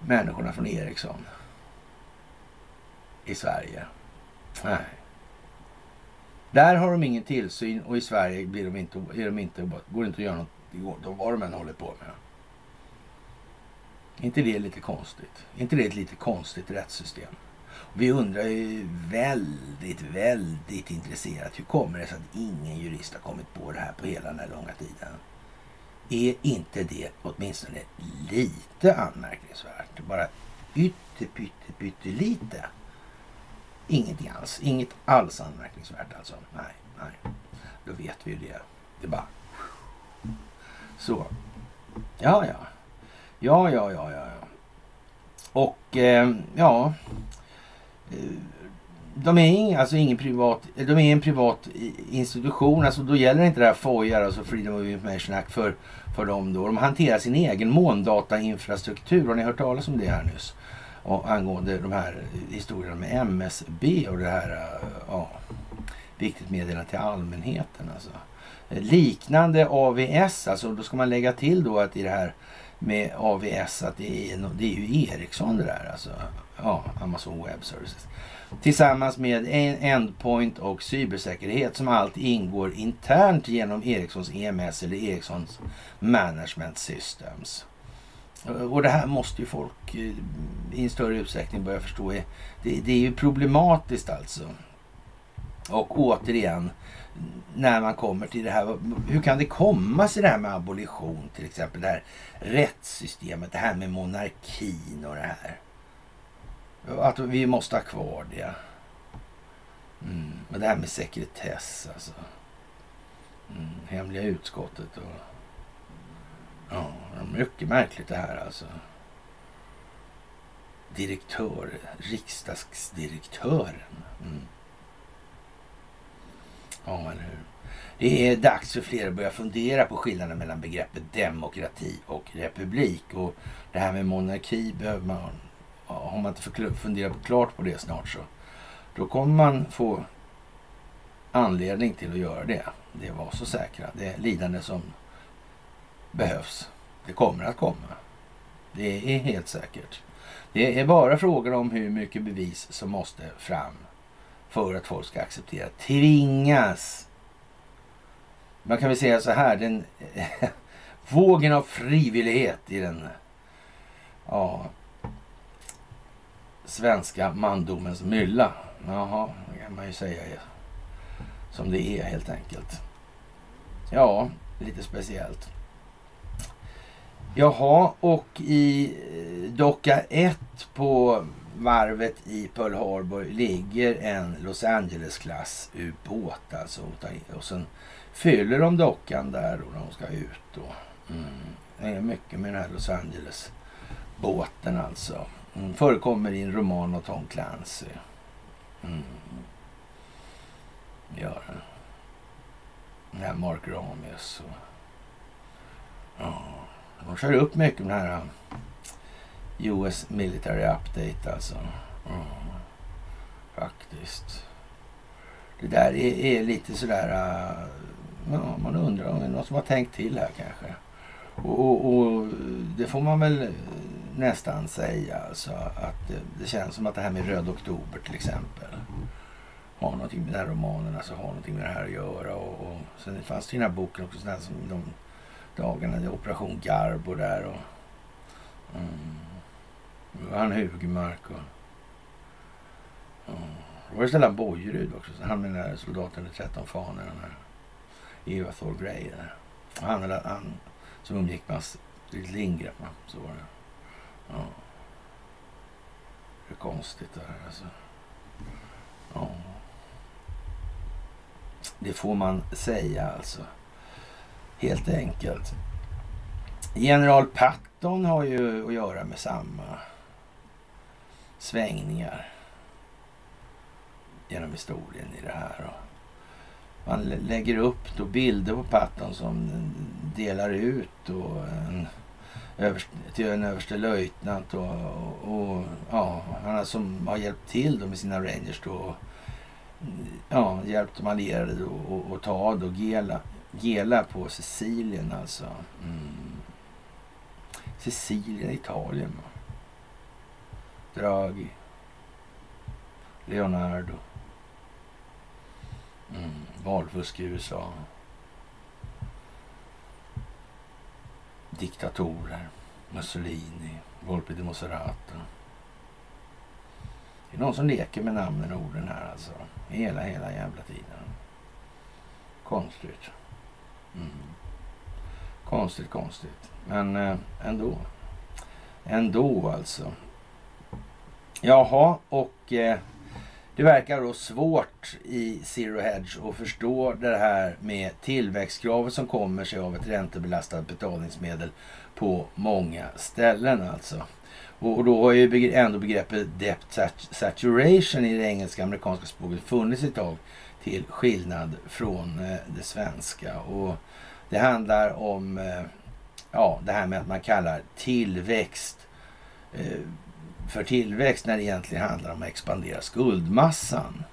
människorna från Ericsson i Sverige. Nej. Där har de ingen tillsyn och i Sverige blir de inte, är de inte, går det inte att göra något vad de än håller på med. inte det lite konstigt? inte det ett lite konstigt rättssystem? Vi undrar ju väldigt, väldigt intresserat. Hur kommer det sig att ingen jurist har kommit på det här på hela den här långa tiden? Är inte det åtminstone lite anmärkningsvärt? Bara ytter, pytte, pyttelite. Ingenting alls. Inget alls anmärkningsvärt alltså. Nej, nej. Då vet vi ju det. Det är bara... Så. Ja, ja. Ja, ja, ja, ja. Och eh, ja, eh, de är alltså ingen privat, eh, de är en privat institution. Alltså då gäller inte det här FOIA, alltså Freedom of Information Act för, för dem då. De hanterar sin egen måndatainfrastruktur. Har ni hört talas om det här nyss? Angående de här historierna med MSB och det här, ja, viktigt meddelande till allmänheten alltså. Liknande AVS, alltså då ska man lägga till då att i det här med AVS att det är, det är ju Ericsson det där alltså ja, Amazon Web Services. Tillsammans med Endpoint och cybersäkerhet som allt ingår internt genom Ericssons EMS eller Ericssons Management Systems. Eh, och det här måste ju folk eh, i en större utsträckning börja förstå. Det, det är ju problematiskt alltså. Och återigen, när man kommer till det här. Hur kan det komma sig det här med abolition till exempel? Det här rättssystemet, det här med monarkin och det här. Att vi måste ha kvar det. Mm. Och det här med sekretess alltså. Mm. Hemliga utskottet och... Ja, mycket märkligt det här alltså. Direktör, riksdagsdirektören. Mm. Ja, eller hur. Det är dags för fler att börja fundera på skillnaden mellan begreppet demokrati och republik. Och det här med monarki behöver man har man inte funderat klart på det snart så då kommer man få anledning till att göra det. Det var så säkra. Det lidande som behövs. Det kommer att komma. Det är helt säkert. Det är bara frågan om hur mycket bevis som måste fram för att folk ska acceptera. Tvingas. Man kan väl säga så här. Den vågen av frivillighet i den ja, svenska mandomens mylla. Jaha, det kan man ju säga som det är helt enkelt. Ja, lite speciellt. Jaha, och i eh, docka 1 på varvet i Pearl Harbor ligger en Los Angeles-klass ubåt alltså. Och sen fyller de dockan där och de ska ut då. Mm. Det är mycket med den här Los Angeles-båten alltså. Mm, förekommer i en roman av Tom Clancy. Mm. Gör den. Den här Mark Ramius. Och, ja, de kör upp mycket med den här eh, US Military Update alltså. Mm. Faktiskt. Det där är, är lite sådär... Eh, ja, man undrar om det är någon som har tänkt till här kanske. Och, och, och, det får man väl eh, nästan säga. Alltså att det, det, känns som att det här med Röd Oktober till exempel har någonting med den här romanen, alltså har någonting med det här att göra. Och, och sen fanns det ju den här boken också sådana som de dagarna, Operation Garbo där och mm, han Hugmark och mm, det var ju Stellan Bojerud också, han med den där soldaten i 13 fanor, den här Eva Thor Grey där. Han, han som umgick med Astrid Lindgren, så var det. Ja. Det är konstigt det här alltså. Ja. Det får man säga alltså. Helt enkelt. General Patton har ju att göra med samma svängningar genom historien i det här. Man lägger upp då bilder på Patton som delar ut och en till en överste löjtnant och, och, och, ja, han som har hjälpt till då med sina Rangers då. ja, hjälpt de allierade att ta då Gela, Gela på Sicilien alltså. Mm. Sicilien, Italien. Draghi. Leonardo. Mm. Valfusk i USA. Diktatorer. Mussolini. Volpi di Moserato. Det är någon som leker med namnen och orden här alltså. Hela, hela jävla tiden. Konstigt. Mm. Konstigt, konstigt. Men eh, ändå. Ändå alltså. Jaha, och eh, det verkar då svårt i Zero Hedge att förstå det här med tillväxtkravet som kommer sig av ett räntebelastat betalningsmedel på många ställen alltså. Och, då har ju ändå begreppet debt saturation i det engelska amerikanska språket funnits ett tag till skillnad från eh, det svenska. Och det handlar om eh, ja, det här med att man kallar tillväxt eh, för tillväxt när det egentligen handlar om att expandera skuldmassan.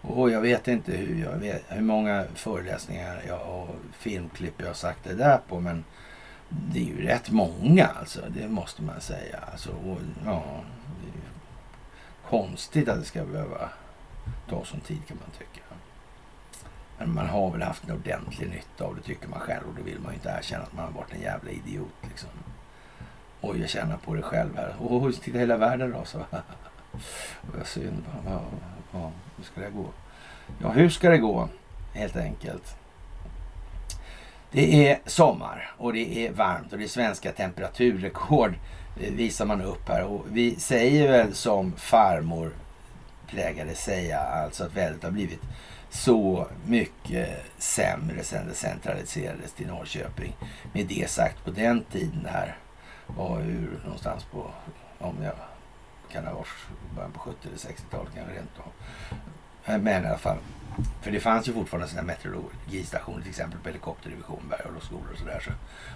Och jag vet inte hur, jag vet, hur många föreläsningar jag, och filmklipp jag har sagt det där på men det är ju rätt många alltså, det måste man säga. Alltså, och, ja, det är konstigt att det ska behöva ta sån tid kan man tycka. Men man har väl haft en ordentlig nytta av det tycker man själv och då vill man ju inte erkänna att man har varit en jävla idiot liksom. Oj, jag känner på det själv här. Åh, titta hela världen rasar. Vad synd. Ja, ja, hur ska det gå? Ja, hur ska det gå? Helt enkelt. Det är sommar och det är varmt och det är svenska temperaturrekord eh, visar man upp här. Och vi säger väl som farmor plägade säga, alltså att vädret har blivit så mycket sämre sen det centraliserades till Norrköping. Med det sagt, på den tiden här var ur någonstans på, om jag kan ha varit början på 70 eller 60-talet kanske rent av. Eh, men i alla fall, för det fanns ju fortfarande sina meteorologistationer till exempel på helikopterdivision, berg och skolor och sådär. Så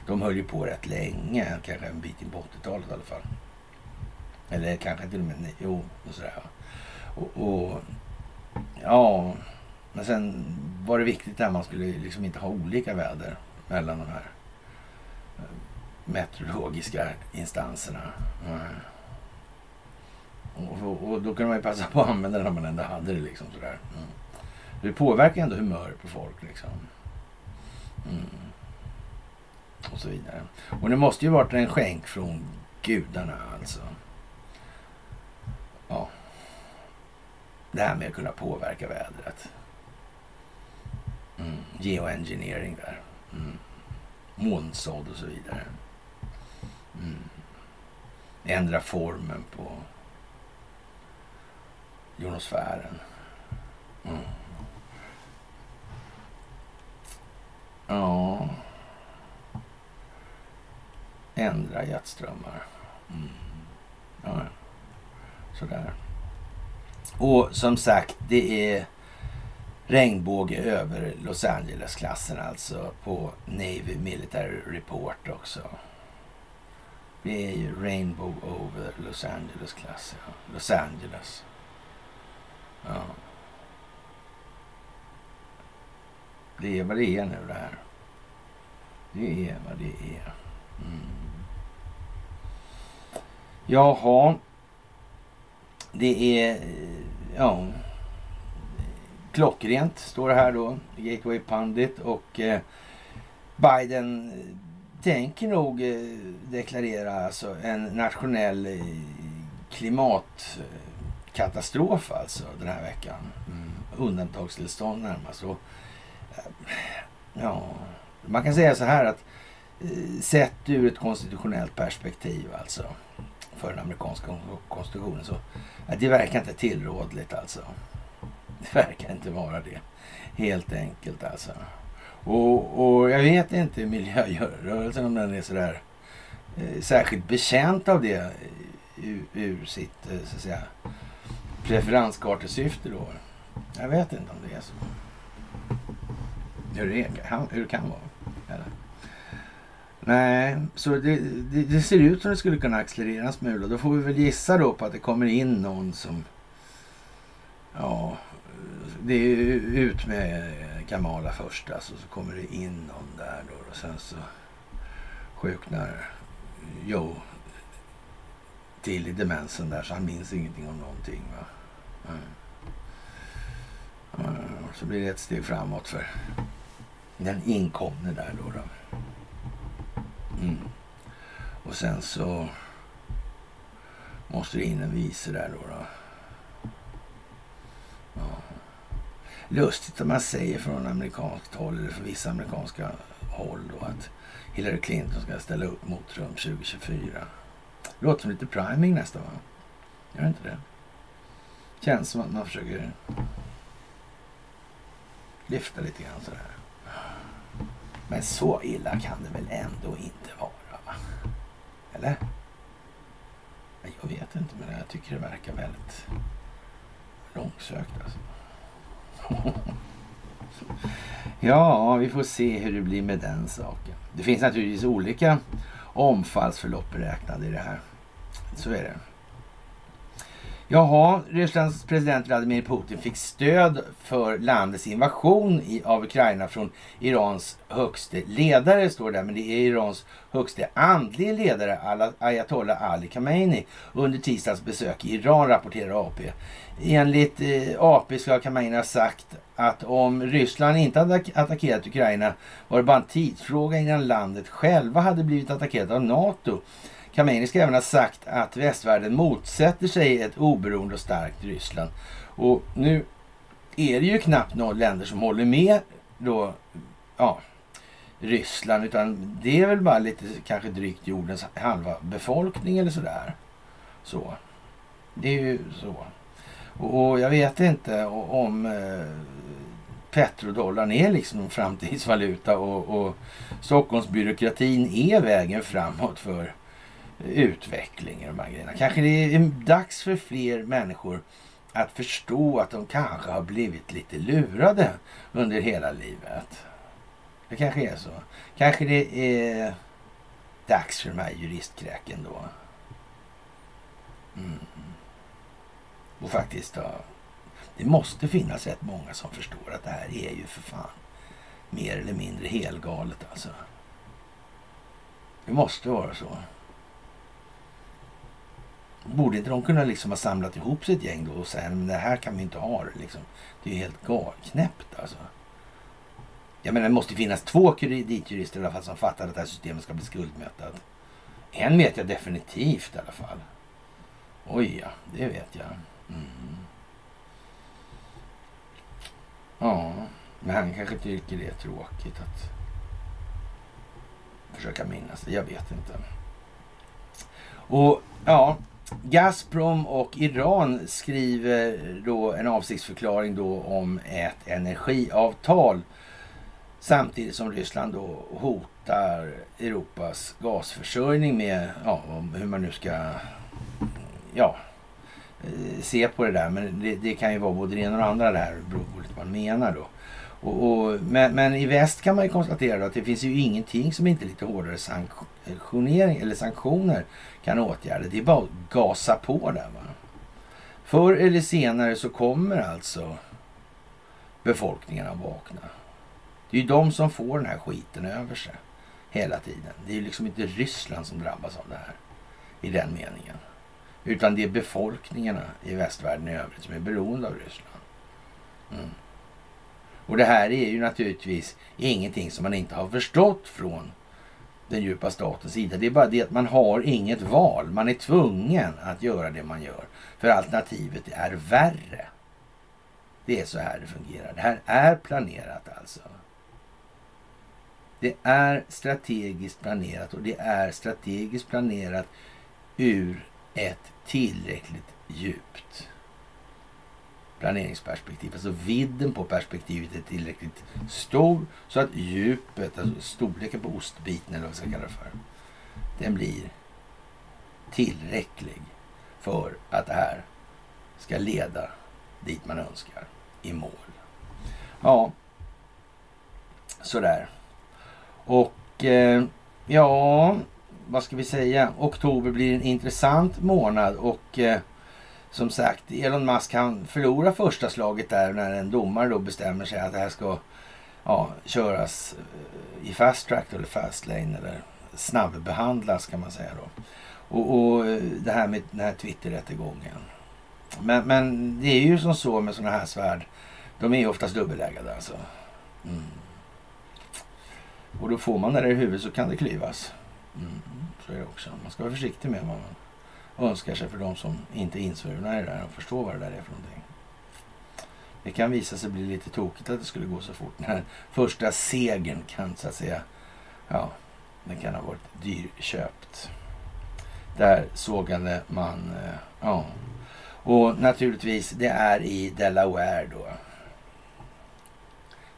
de höll ju på rätt länge, kanske en bit in på 80-talet i alla fall. Eller kanske till och med, jo, och sådär. Och, och ja, men sen var det viktigt att man skulle liksom inte ha olika väder mellan de här eh, meteorologiska instanserna. Mm. Och, och, och, då kunde man ju passa på att använda det när man ändå hade det. liksom sådär. Mm. Det påverkar ändå humöret på folk. liksom. Mm. Och så vidare. Och det måste ju varit en skänk från gudarna alltså. Ja. Det här med att kunna påverka vädret. Mm. Geoengineering där. Mm. Månsådd och så vidare. Mm. Ändra formen på jonosfären. Mm. Ja. Ändra jetströmmar. Mm. Ja. Sådär. Och som sagt, det är regnbåge över Los Angeles-klassen alltså på Navy Military Report också. Det är ju Rainbow over Los Angeles-klass. Ja. Los Angeles. Ja. Det är vad det är nu det här. Det är vad det är. Mm. Jaha. Det är... Eh, ja. Klockrent står det här då. Gateway Pundit och eh, Biden eh, tänker nog eh, deklarera alltså en nationell eh, klimatkatastrof alltså den här veckan. Mm. Undantagstillstånd närmast. Och, eh, ja, man kan säga så här att sett ur ett konstitutionellt perspektiv alltså för den amerikanska konstitutionen så det verkar inte tillrådligt alltså. Det verkar inte vara det. Helt enkelt alltså. Och, och jag vet inte miljörörelsen om den är sådär eh, särskilt bekänt av det eh, ur, ur sitt eh, så att säga, preferenskartesyfte då. Jag vet inte om det är så. Hur det, är, hur det kan vara. Eller? Nej, så det, det, det, ser ut som det skulle kunna accelerera en smula. Då får vi väl gissa då på att det kommer in någon som ja, det är ut med Kamala först alltså, så kommer det in någon där då och sen så sjuknar Joe till i demensen där så han minns ingenting om någonting. Va? Mm. mm. Så blir det ett steg framåt för den inkomne där då. då. Mm. Och sen så måste det in en vice där då. då. Ja. Lustigt om man säger från amerikanskt håll, eller från vissa amerikanska håll då, att Hillary Clinton ska ställa upp mot Trump 2024. Låter som lite priming nästan va? Gör det inte det? Känns som att man försöker lyfta lite grann sådär. Men så illa kan det väl ändå inte vara? Va? Eller? Jag vet inte, men jag tycker det verkar väldigt långsökt alltså. ja, vi får se hur det blir med den saken. Det finns naturligtvis olika omfallsförlopp beräknade i det här. Så är det. Jaha, Rysslands president Vladimir Putin fick stöd för landets invasion av Ukraina från Irans högste ledare, står det där. Men det är Irans högste andlige ledare, ayatollah Ali Khamenei, under tisdags besök i Iran, rapporterar AP. Enligt eh, AP ska Khamenei ha sagt att om Ryssland inte hade attackerat Ukraina var det bara en tidsfråga innan landet själva hade blivit attackerat av NATO. Khamenei ska även ha sagt att västvärlden motsätter sig ett oberoende och starkt Ryssland. Och nu är det ju knappt några länder som håller med då, ja, Ryssland, utan det är väl bara lite kanske drygt jordens halva befolkning eller sådär. Så. Det är ju så. Och, jag vet inte om eh, petrodollarn är liksom en framtidsvaluta och, och Stockholmsbyråkratin är vägen framåt för utveckling i de här grejerna. Kanske det är dags för fler människor att förstå att de kanske har blivit lite lurade under hela livet. Det kanske är så. Kanske det är dags för de här juristkräken då. Mm. Och faktiskt ha... det måste finnas rätt många som förstår att det här är ju för fan mer eller mindre helgalet alltså. Det måste vara så. Borde inte de kunna liksom ha samlat ihop sitt gäng då och säga men det här kan vi inte ha liksom. Det är ju helt knäppt alltså. Jag menar det måste finnas två kreditjurister i alla fall som fattar att det här systemet ska bli skuldmättat. En vet jag definitivt i alla fall. Oj ja, det vet jag. Mm. Ja, men han kanske tycker det är tråkigt att försöka minnas det. Jag vet inte. Och ja, Gazprom och Iran skriver då en avsiktsförklaring då om ett energiavtal samtidigt som Ryssland då hotar Europas gasförsörjning med ja, hur man nu ska ja, Eh, se på det där. Men det, det, kan ju vara både det ena och det andra där, beroende på vad man menar då. Och, och, men, men, i väst kan man ju konstatera att det finns ju ingenting som inte lite hårdare sanktionering eller sanktioner kan åtgärda. Det är bara att gasa på där. Va? Förr eller senare så kommer alltså befolkningarna vakna. Det är ju de som får den här skiten över sig hela tiden. Det är ju liksom inte Ryssland som drabbas av det här i den meningen. Utan det är befolkningarna i västvärlden i övrigt som är beroende av Ryssland. Mm. Och det här är ju naturligtvis ingenting som man inte har förstått från den djupa statens sida. Det är bara det att man har inget val. Man är tvungen att göra det man gör. För alternativet är värre. Det är så här det fungerar. Det här är planerat alltså. Det är strategiskt planerat och det är strategiskt planerat ur ett tillräckligt djupt planeringsperspektiv. Alltså vidden på perspektivet är tillräckligt stor så att djupet, alltså storleken på ostbiten eller vad vi ska kalla det för, den blir tillräcklig för att det här ska leda dit man önskar i mål. Ja, sådär. Och eh, ja, vad ska vi säga? Oktober blir en intressant månad och eh, som sagt, Elon Musk kan förlora första slaget där när en domare då bestämmer sig att det här ska ja, köras eh, i fast track eller fast lane eller snabbbehandlas kan man säga då. Och, och eh, det här med den här Twitter-rättegången. Men, men det är ju som så med sådana här svärd. De är ju oftast dubbelägade alltså. Mm. Och då får man det i huvudet så kan det klyvas. Mm. Så också. Man ska vara försiktig med vad man önskar sig för de som inte är insvurna i det där och förstår vad det där är för någonting. Det kan visa sig bli lite tokigt att det skulle gå så fort. Den här första segern kan så att säga, ja, den kan ha varit dyrköpt. Där sågade man, eh, ja. Och naturligtvis, det är i Delaware då.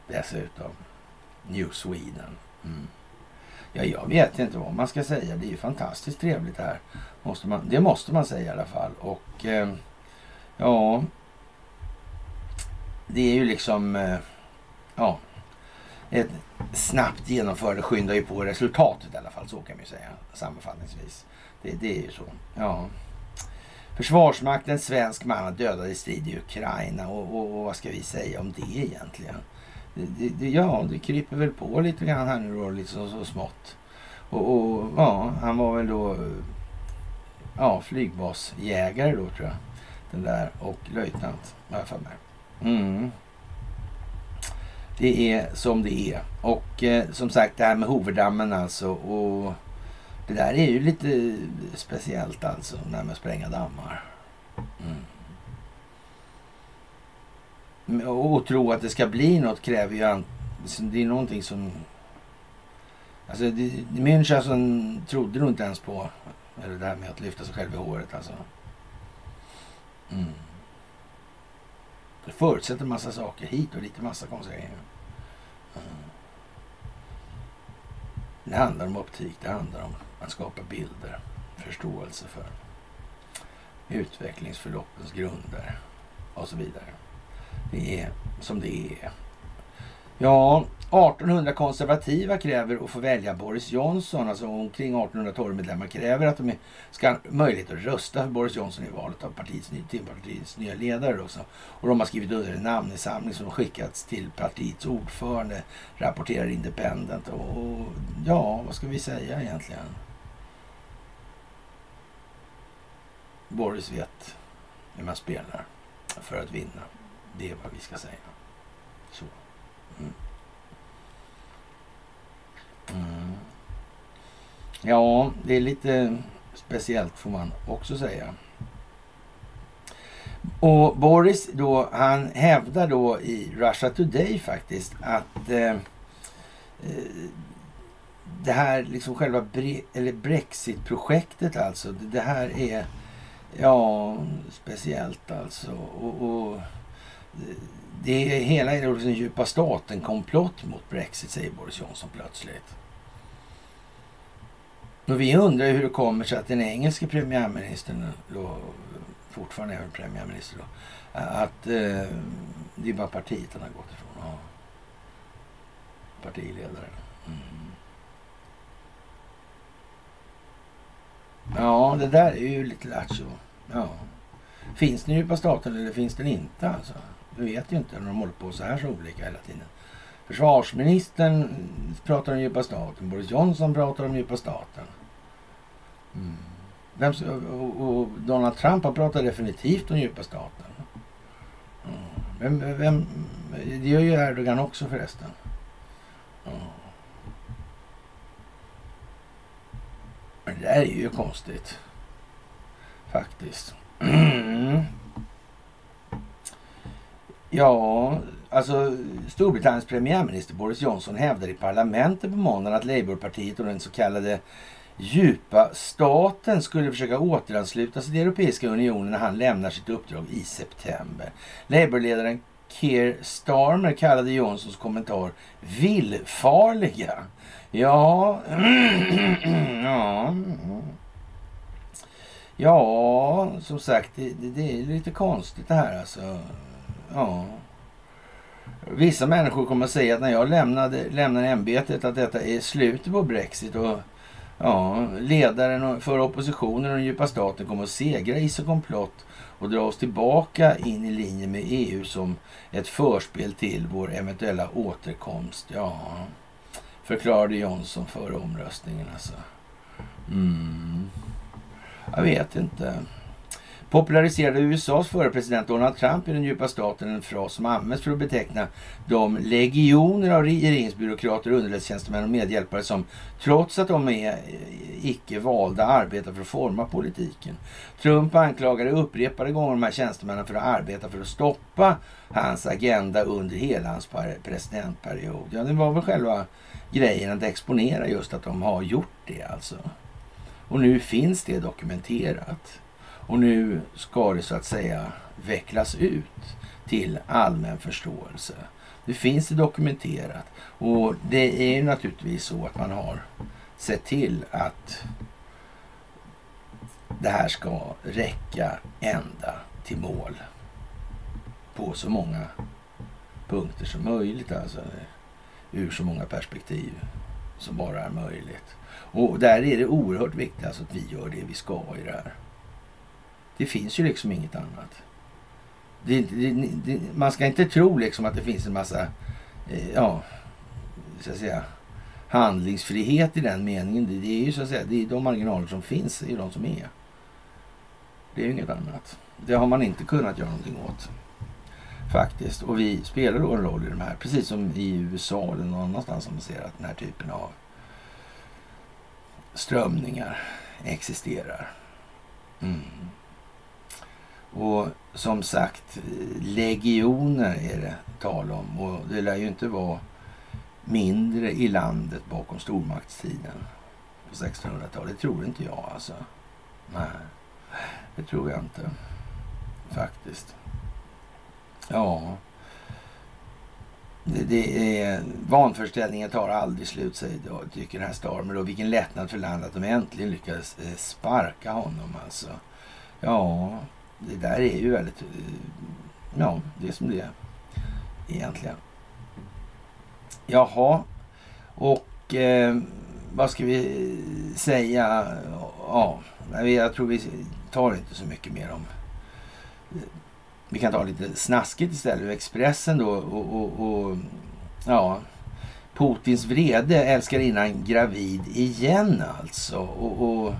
Dessutom. New Sweden. Mm. Ja, jag vet inte vad man ska säga. Det är ju fantastiskt trevligt det här. Måste man, det måste man säga i alla fall. Och eh, ja, det är ju liksom, eh, ja, ett snabbt genomförande skyndar ju på resultatet i alla fall. Så kan man ju säga sammanfattningsvis. Det, det är ju så. Ja. Försvarsmakten, svensk man dödad i strid i Ukraina. Och, och, och, vad ska vi säga om det egentligen? Det, det, ja, det kryper väl på lite grann här nu då, liksom så, smått. Och, och, ja, han var väl då ja, flygbasjägare då tror jag. Den där och löjtnant, har jag för mig. Mm. Det är som det är. Och eh, som sagt det här med Hoverdammen alltså. Och det där är ju lite speciellt alltså. När man spränga dammar. Mm. Och tro att det ska bli något kräver ju... Alltså, det är någonting som... Alltså det, Münchhausen alltså, trodde nog inte ens på eller det här med att lyfta sig själv i håret alltså. Mm. Det förutsätter massa saker hit och lite massa konstiga grejer. Mm. Det handlar om optik, det handlar om att skapa bilder, förståelse för utvecklingsförloppens grunder och så vidare. Det är som det är. Ja, 1800 konservativa kräver att få välja Boris Johnson, alltså omkring 1800 torgmedlemmar kräver att de ska ha möjlighet att rösta för Boris Johnson i valet av partiets, partiets nya ledare. Också. Och de har skrivit under en namninsamling som skickats till partiets ordförande, rapporterar Independent. Och, och ja, vad ska vi säga egentligen? Boris vet hur man spelar för att vinna. Det är vad vi ska säga. Så. Mm. Mm. Ja, det är lite speciellt får man också säga. Och Boris då, han hävdar då i Russia Today faktiskt att eh, eh det här liksom själva bre eller Brexit-projektet alltså, det, det här är ja speciellt alltså. Och, och det är hela den liksom djupa staten-komplott mot Brexit, säger Boris Johnson plötsligt. Och vi undrar hur det kommer sig att den engelske premiärministern, då, fortfarande är premiärminister då, att eh, det är bara partiet han har gått ifrån. Ja. Partiledare. Mm. Ja, det där är ju lite lattjo. Ja. Finns den djupa staten eller finns den inte alltså? Vi vet ju inte när de håller på så här så olika hela tiden. Försvarsministern pratar om djupa staten. Boris Johnson pratar om djupa staten. Mm. Vem, och, och, Donald Trump har pratat definitivt om djupa staten. Mm. Vem, vem, det gör ju Erdogan också förresten. Mm. Men det där är ju konstigt. Faktiskt. Mm. Ja, alltså Storbritanniens premiärminister Boris Johnson hävdade i parlamentet på måndagen att Labourpartiet och den så kallade djupa staten skulle försöka återansluta sig till Europeiska unionen när han lämnar sitt uppdrag i september. Labourledaren Keir Starmer kallade Johnsons kommentar villfarliga. Ja, ja, ja, som sagt, det, det, det är lite konstigt det här alltså. Ja. Vissa människor kommer att säga att när jag lämnade, lämnar ämbetet att detta är slutet på Brexit och ja, ledaren för oppositionen och den djupa staten kommer att segra i så komplott och dra oss tillbaka in i linje med EU som ett förspel till vår eventuella återkomst. Ja, förklarade Johnson före omröstningen alltså. Mm. Jag vet inte populariserade USAs förre president Donald Trump i den djupa staten en fras som används för att beteckna de legioner av regeringsbyråkrater, underrättelsetjänstemän och medhjälpare som trots att de är eh, icke valda arbetar för att forma politiken. Trump anklagade upprepade gånger de här tjänstemännen för att arbeta för att stoppa hans agenda under hela hans presidentperiod. Ja, det var väl själva grejen att exponera just att de har gjort det alltså. Och nu finns det dokumenterat. Och nu ska det så att säga vecklas ut till allmän förståelse. Det finns det dokumenterat och det är ju naturligtvis så att man har sett till att det här ska räcka ända till mål på så många punkter som möjligt. Alltså ur så många perspektiv som bara är möjligt. Och där är det oerhört viktigt alltså att vi gör det vi ska i det här. Det finns ju liksom inget annat. Det, det, det, man ska inte tro liksom att det finns en massa, eh, ja, så att säga, handlingsfrihet i den meningen. Det, är ju så att säga, det är de marginaler som finns, det är de som är. Det är ju inget annat. Det har man inte kunnat göra någonting åt. Faktiskt. Och vi spelar då en roll i de här. Precis som i USA eller någon annanstans som man ser att den här typen av strömningar existerar. Mm. Och som sagt, legioner är det tal om. Och det lär ju inte vara mindre i landet bakom stormaktstiden på 1600-talet. Det tror inte jag alltså. Nej, det tror jag inte. Faktiskt. Ja. Det, det är, vanföreställningen tar aldrig slut, säger då, tycker den här Starmer. Och vilken lättnad för landet att de äntligen lyckades eh, sparka honom alltså. Ja, det där är ju väldigt... Eh, ja, det är som det är egentligen. Jaha, och eh, vad ska vi säga? Ja, jag tror vi tar inte så mycket mer om... Vi kan ta lite snaskigt istället. Expressen då och, och, och ja, Putins vrede älskar innan gravid igen alltså. Och, och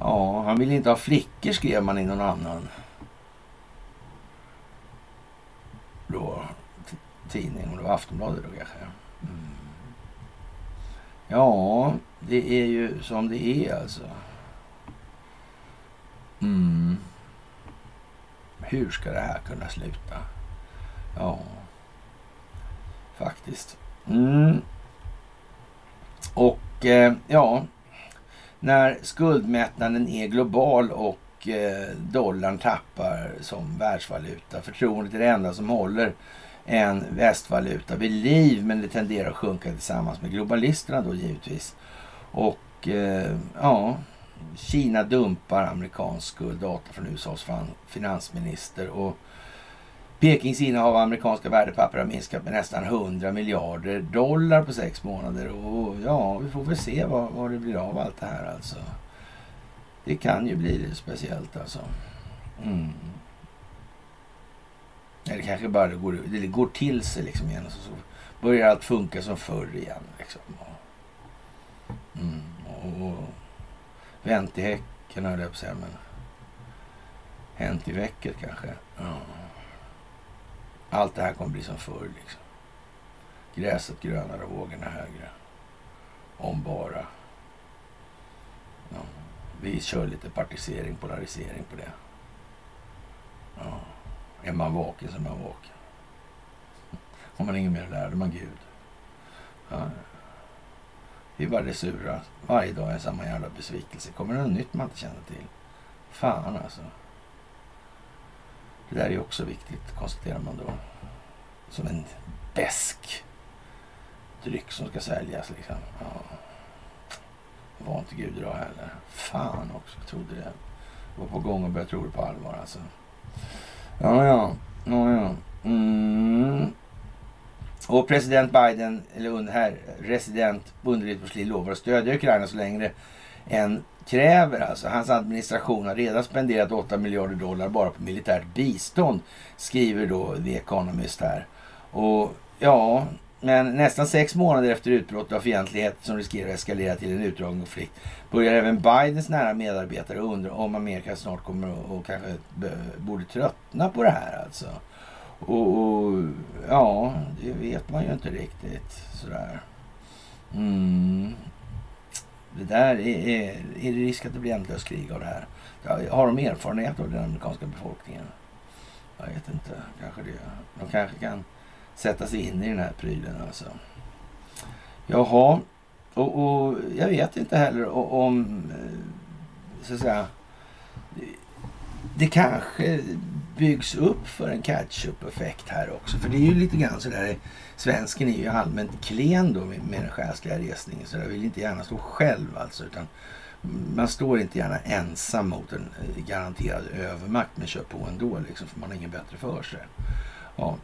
Ja, han vill inte ha flickor skrev man i någon annan då, tidning. Det var Aftonbladet då kanske. Mm. Ja, det är ju som det är alltså. Mm. Hur ska det här kunna sluta? Ja, faktiskt. Mm. Och eh, ja, när skuldmättnaden är global och eh, dollarn tappar som världsvaluta. Förtroendet är det enda som håller en västvaluta vid liv, men det tenderar att sjunka tillsammans med globalisterna då givetvis. Och eh, ja, Kina dumpar amerikansk skuld, data från USAs finansminister. Och Pekings innehav av amerikanska värdepapper har minskat med nästan 100 miljarder dollar på sex månader. Och ja, vi får väl se vad, vad det blir av allt det här alltså. Det kan ju bli det speciellt alltså. Mm. Eller kanske bara det går, det går till sig liksom igen. Så, så börjar allt funka som förr igen. Liksom. Mm. Och, och vänt i häcken höll jag på att säga. Men hänt i väcket kanske. Ja. Allt det här kommer bli som förr. Liksom. Gräset grönare, och vågorna högre. Om bara. Ja. Vi kör lite partisering, polarisering på det. Ja. Är man vaken så är man vaken. Om man inget mer lärde man Gud. Ja. Det är bara det sura. Varje dag är samma jävla besvikelse. Kommer det något nytt man inte känner till? Fan alltså. Det där är också viktigt, konstaterar man då. Som en besk dryck som ska säljas liksom. Ja. Var inte Gud idag heller. Fan också, jag trodde det. Var på gång och började tro det på allvar alltså. Ja, ja. Ja, ja. Mm. Och president Biden, eller här, resident underligt Bush lovar att stödja Ukraina så länge det än kräver. Alltså. Hans administration har redan spenderat 8 miljarder dollar bara på militärt bistånd, skriver då The Economist här. Och ja, men nästan sex månader efter utbrottet av fientlighet som riskerar att eskalera till en utdragen konflikt börjar även Bidens nära medarbetare undra om Amerika snart kommer och kanske borde tröttna på det här alltså. Och, och, ja, det vet man ju inte riktigt sådär. Mm. Det där är, är, är det risk att det blir ändlöst krig av det här? Har de erfarenhet av den amerikanska befolkningen? Jag vet inte, kanske det. De kanske kan sätta sig in i den här prylen alltså. Jaha, och, och jag vet inte heller om, eh, så att säga, det kanske byggs upp för en catch-up-effekt här också. För det är ju lite grann sådär, svensken är ju allmänt klen då med, med den själsliga resningen. Så jag vill inte gärna stå själv alltså. Utan man står inte gärna ensam mot en eh, garanterad övermakt men kör på ändå liksom för man har inget bättre för sig. Ja,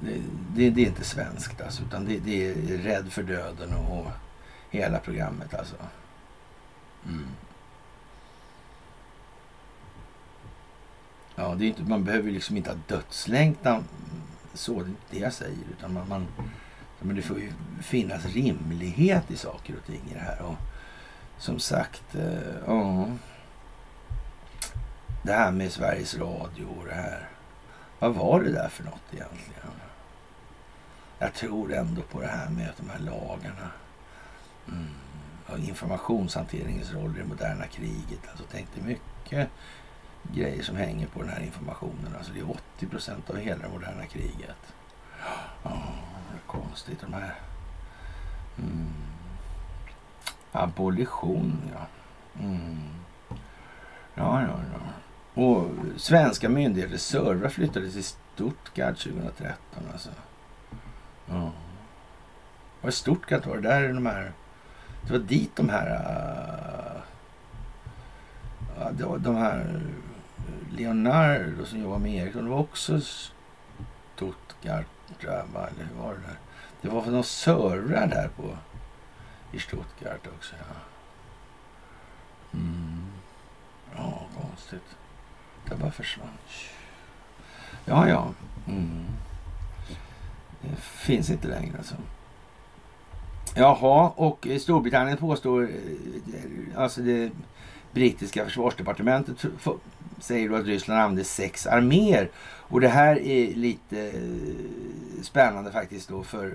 det, det, det är inte svenskt alltså utan det, det, är rädd för döden och, och hela programmet alltså. Mm. Ja, det är inte, man behöver liksom inte ha dödslängtan så, det är inte det jag säger. Utan man, man, men det får ju finnas rimlighet i saker och ting i det här. Och som sagt, eh, ja. Det här med Sveriges Radio och det här. Vad var det där för något egentligen? Jag tror ändå på det här med de här lagarna. Mm. Och informationshanteringens roll i det moderna kriget. Alltså tänkte mycket grejer som hänger på den här informationen. Alltså det är 80 procent av hela det moderna kriget. Ja, det är konstigt de här. Mm. Abolition, ja. Mm. Ja, ja, ja. Och svenska myndigheters servrar flyttades till Stuttgart 2013 alltså. Ja. Vad är Stuttgart var det? Där är de här... Det var dit de här... Uh, de här Leonardo som jobbar med Ericsson. Det var också Stuttgart, eller hur var det där? Det var någon servrar där på i Stuttgart också. Ja, mm. ja konstigt. Det bara försvann. Ja, ja. Mm. Det finns inte längre alltså. Jaha, och Storbritannien påstår, eh, alltså det brittiska försvarsdepartementet säger då att Ryssland använder sex arméer. Och det här är lite eh, spännande faktiskt då för eh,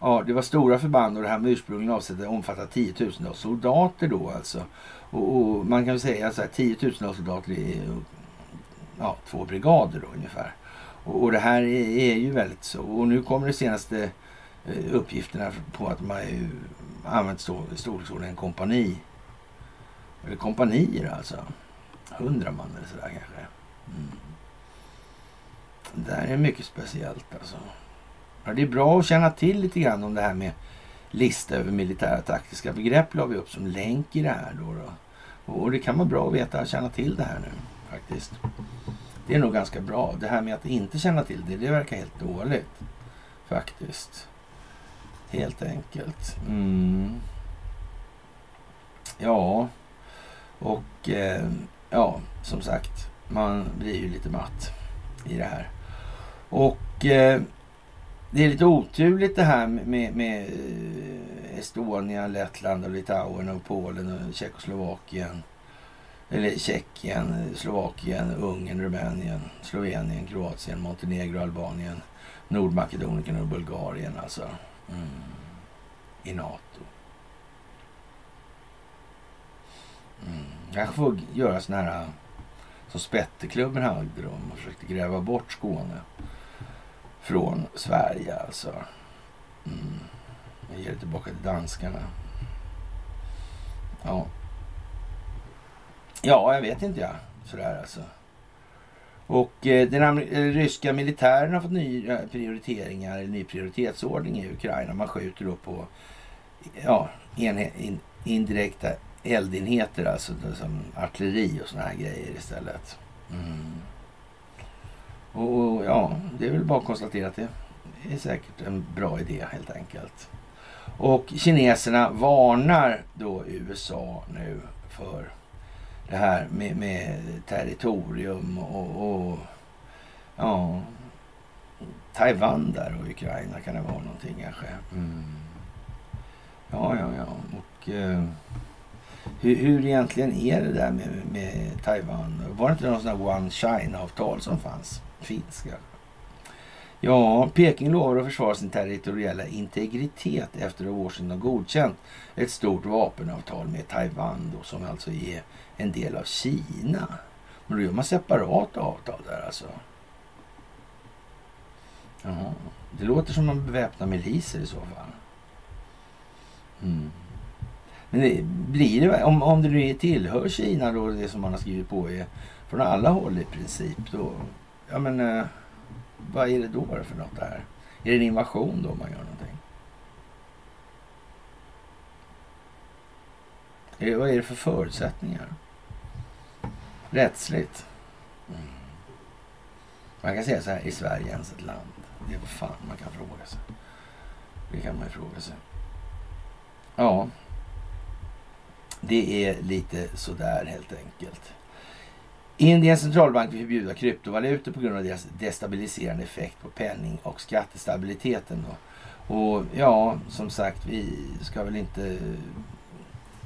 ja, det var stora förband och det här med ursprungligen avsett att omfatta tiotusentals soldater då alltså. Och, och man kan väl säga att alltså, tiotusentals soldater är ja, två brigader då ungefär. Och, och det här är, är, ju väldigt så. Och nu kommer de senaste eh, uppgifterna på att man har använt storleksordningen kompani. Eller kompanier alltså hundra man eller sådär kanske. Mm. Det här är mycket speciellt alltså. Ja, det är bra att känna till lite grann om det här med lista över militära taktiska begrepp la vi upp som länk i det här då. då. Och det kan vara bra att veta, och känna till det här nu faktiskt. Det är nog ganska bra. Det här med att inte känna till det, det verkar helt dåligt. Faktiskt. Helt enkelt. Mm. Ja, och eh, ja, som sagt, man blir ju lite matt i det här. Och eh, det är lite oturligt det här med, med eh, Estonia, Lettland och Litauen och Polen och Tjeckoslovakien. Eller Tjeckien, Slovakien, Ungern, Rumänien, Slovenien, Kroatien, Montenegro, Albanien, Nordmakedonien och Bulgarien alltså. Mm. I NATO. Mm. Jag får göra sån här äh, som Spetteklubben hade då. Man försökte gräva bort Skåne från Sverige alltså. Mm. Jag ger det tillbaka till danskarna. Ja. Ja, jag vet inte jag. Sådär alltså. Och eh, den eh, ryska militären har fått nya eh, prioriteringar, ny prioritetsordning i Ukraina. Man skjuter då på ja, in, indirekta eldenheter, alltså som artilleri och såna här grejer istället. Mm. Och, och, ja, det är väl bara att konstatera att det är säkert en bra idé helt enkelt. Och kineserna varnar då USA nu för det här med, med territorium och, och, ja, Taiwan där och Ukraina kan det vara någonting kanske. Mm. Ja, ja, ja. Och eh, hur, hur egentligen är det där med, med Taiwan? Var det inte någon sån här One China-avtal som fanns? Finska? Ja, Peking lovar att försvara sin territoriella integritet efter att Washington godkänt ett stort vapenavtal med Taiwan då, som alltså är en del av Kina. Men då gör man separata avtal där alltså. Jaha. Det låter som de beväpnar miliser i så fall. Mm. Men det blir det, om, om det nu tillhör Kina då, det som man har skrivit på är från alla håll i princip. Då, ja men, eh, vad är det då för något det här? Är det en invasion då man gör någonting? Är, vad är det för förutsättningar? Rättsligt? Mm. Man kan säga så här, i Sverige ens ett land? Det är vad fan man kan fråga sig. Det kan man ju fråga sig. Ja, det är lite sådär helt enkelt. Indiens centralbank vill förbjuda kryptovalutor på grund av deras destabiliserande effekt på penning och skattestabiliteten. Då. Och ja, som sagt, vi ska väl inte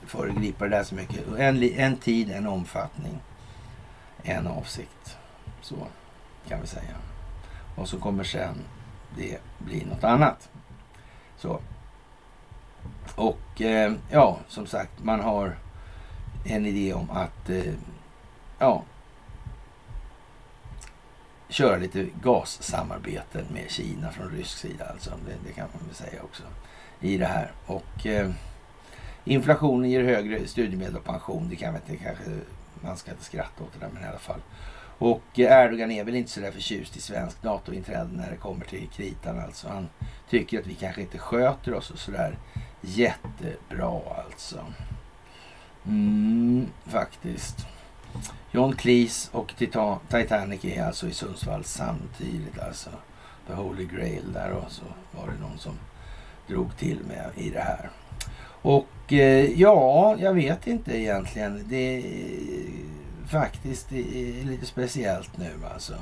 föregripa det där så mycket. En, en tid, en omfattning, en avsikt. Så kan vi säga. Och så kommer sen, det blir något annat. Så. Och eh, ja, som sagt, man har en idé om att eh, ja, köra lite gassamarbeten med Kina från rysk sida. Alltså, det, det kan man väl säga också i det här. Och eh, inflationen ger högre studiemedel och pension. Det kan man inte kanske, man ska inte skratta åt det där, men i alla fall. Och eh, Erdogan är väl inte så där förtjust i svensk NATO-inträde när det kommer till kritan. Alltså. Han tycker att vi kanske inte sköter oss så där jättebra alltså. Mm, faktiskt. John Cleese och Titanic är alltså i Sundsvall samtidigt. Alltså The Holy Grail där och så var det någon som drog till med i det här. Och eh, ja, jag vet inte egentligen. Det är faktiskt det är lite speciellt nu alltså.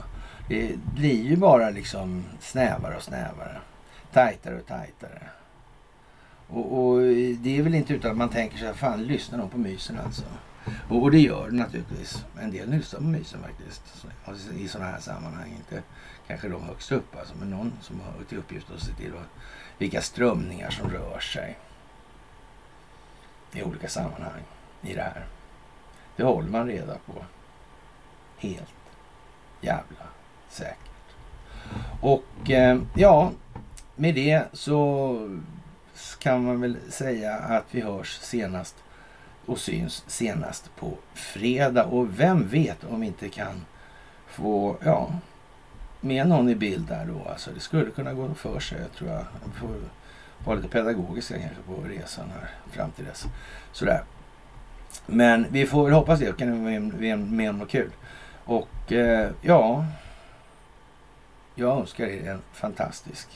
Det blir ju bara liksom snävare och snävare. Tajtare och tajtare. Och, och, det är väl inte utan att man tänker så här, fan lyssnar de på mysen alltså? Och, och det gör de naturligtvis. En del lyssnar på mysen faktiskt. Alltså, I sådana här sammanhang. Inte kanske de högst upp alltså, men någon som har till uppgift att se till vad, vilka strömningar som rör sig i olika sammanhang i det här. Det håller man reda på. Helt jävla säkert. Och eh, ja, med det så kan man väl säga att vi hörs senast och syns senast på fredag. Och vem vet om vi inte kan få, ja, med någon i bild där då. Alltså det skulle kunna gå för sig, tror jag. Vi får vara lite pedagogiska kanske på resan här fram till dess. Sådär. Men vi får väl hoppas det Jag kan vara med, med om något kul. Och eh, ja, jag önskar er en fantastisk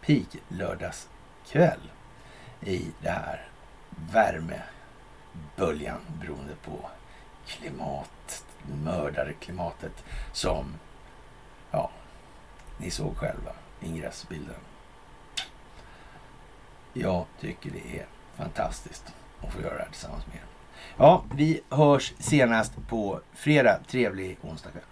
pig-lördagskväll i det här värmeböljan beroende på klimat, mördarklimatet som, ja, ni såg själva ingressbilden. Jag tycker det är fantastiskt att få göra det här tillsammans med er. Ja, vi hörs senast på fredag. Trevlig onsdag kväll.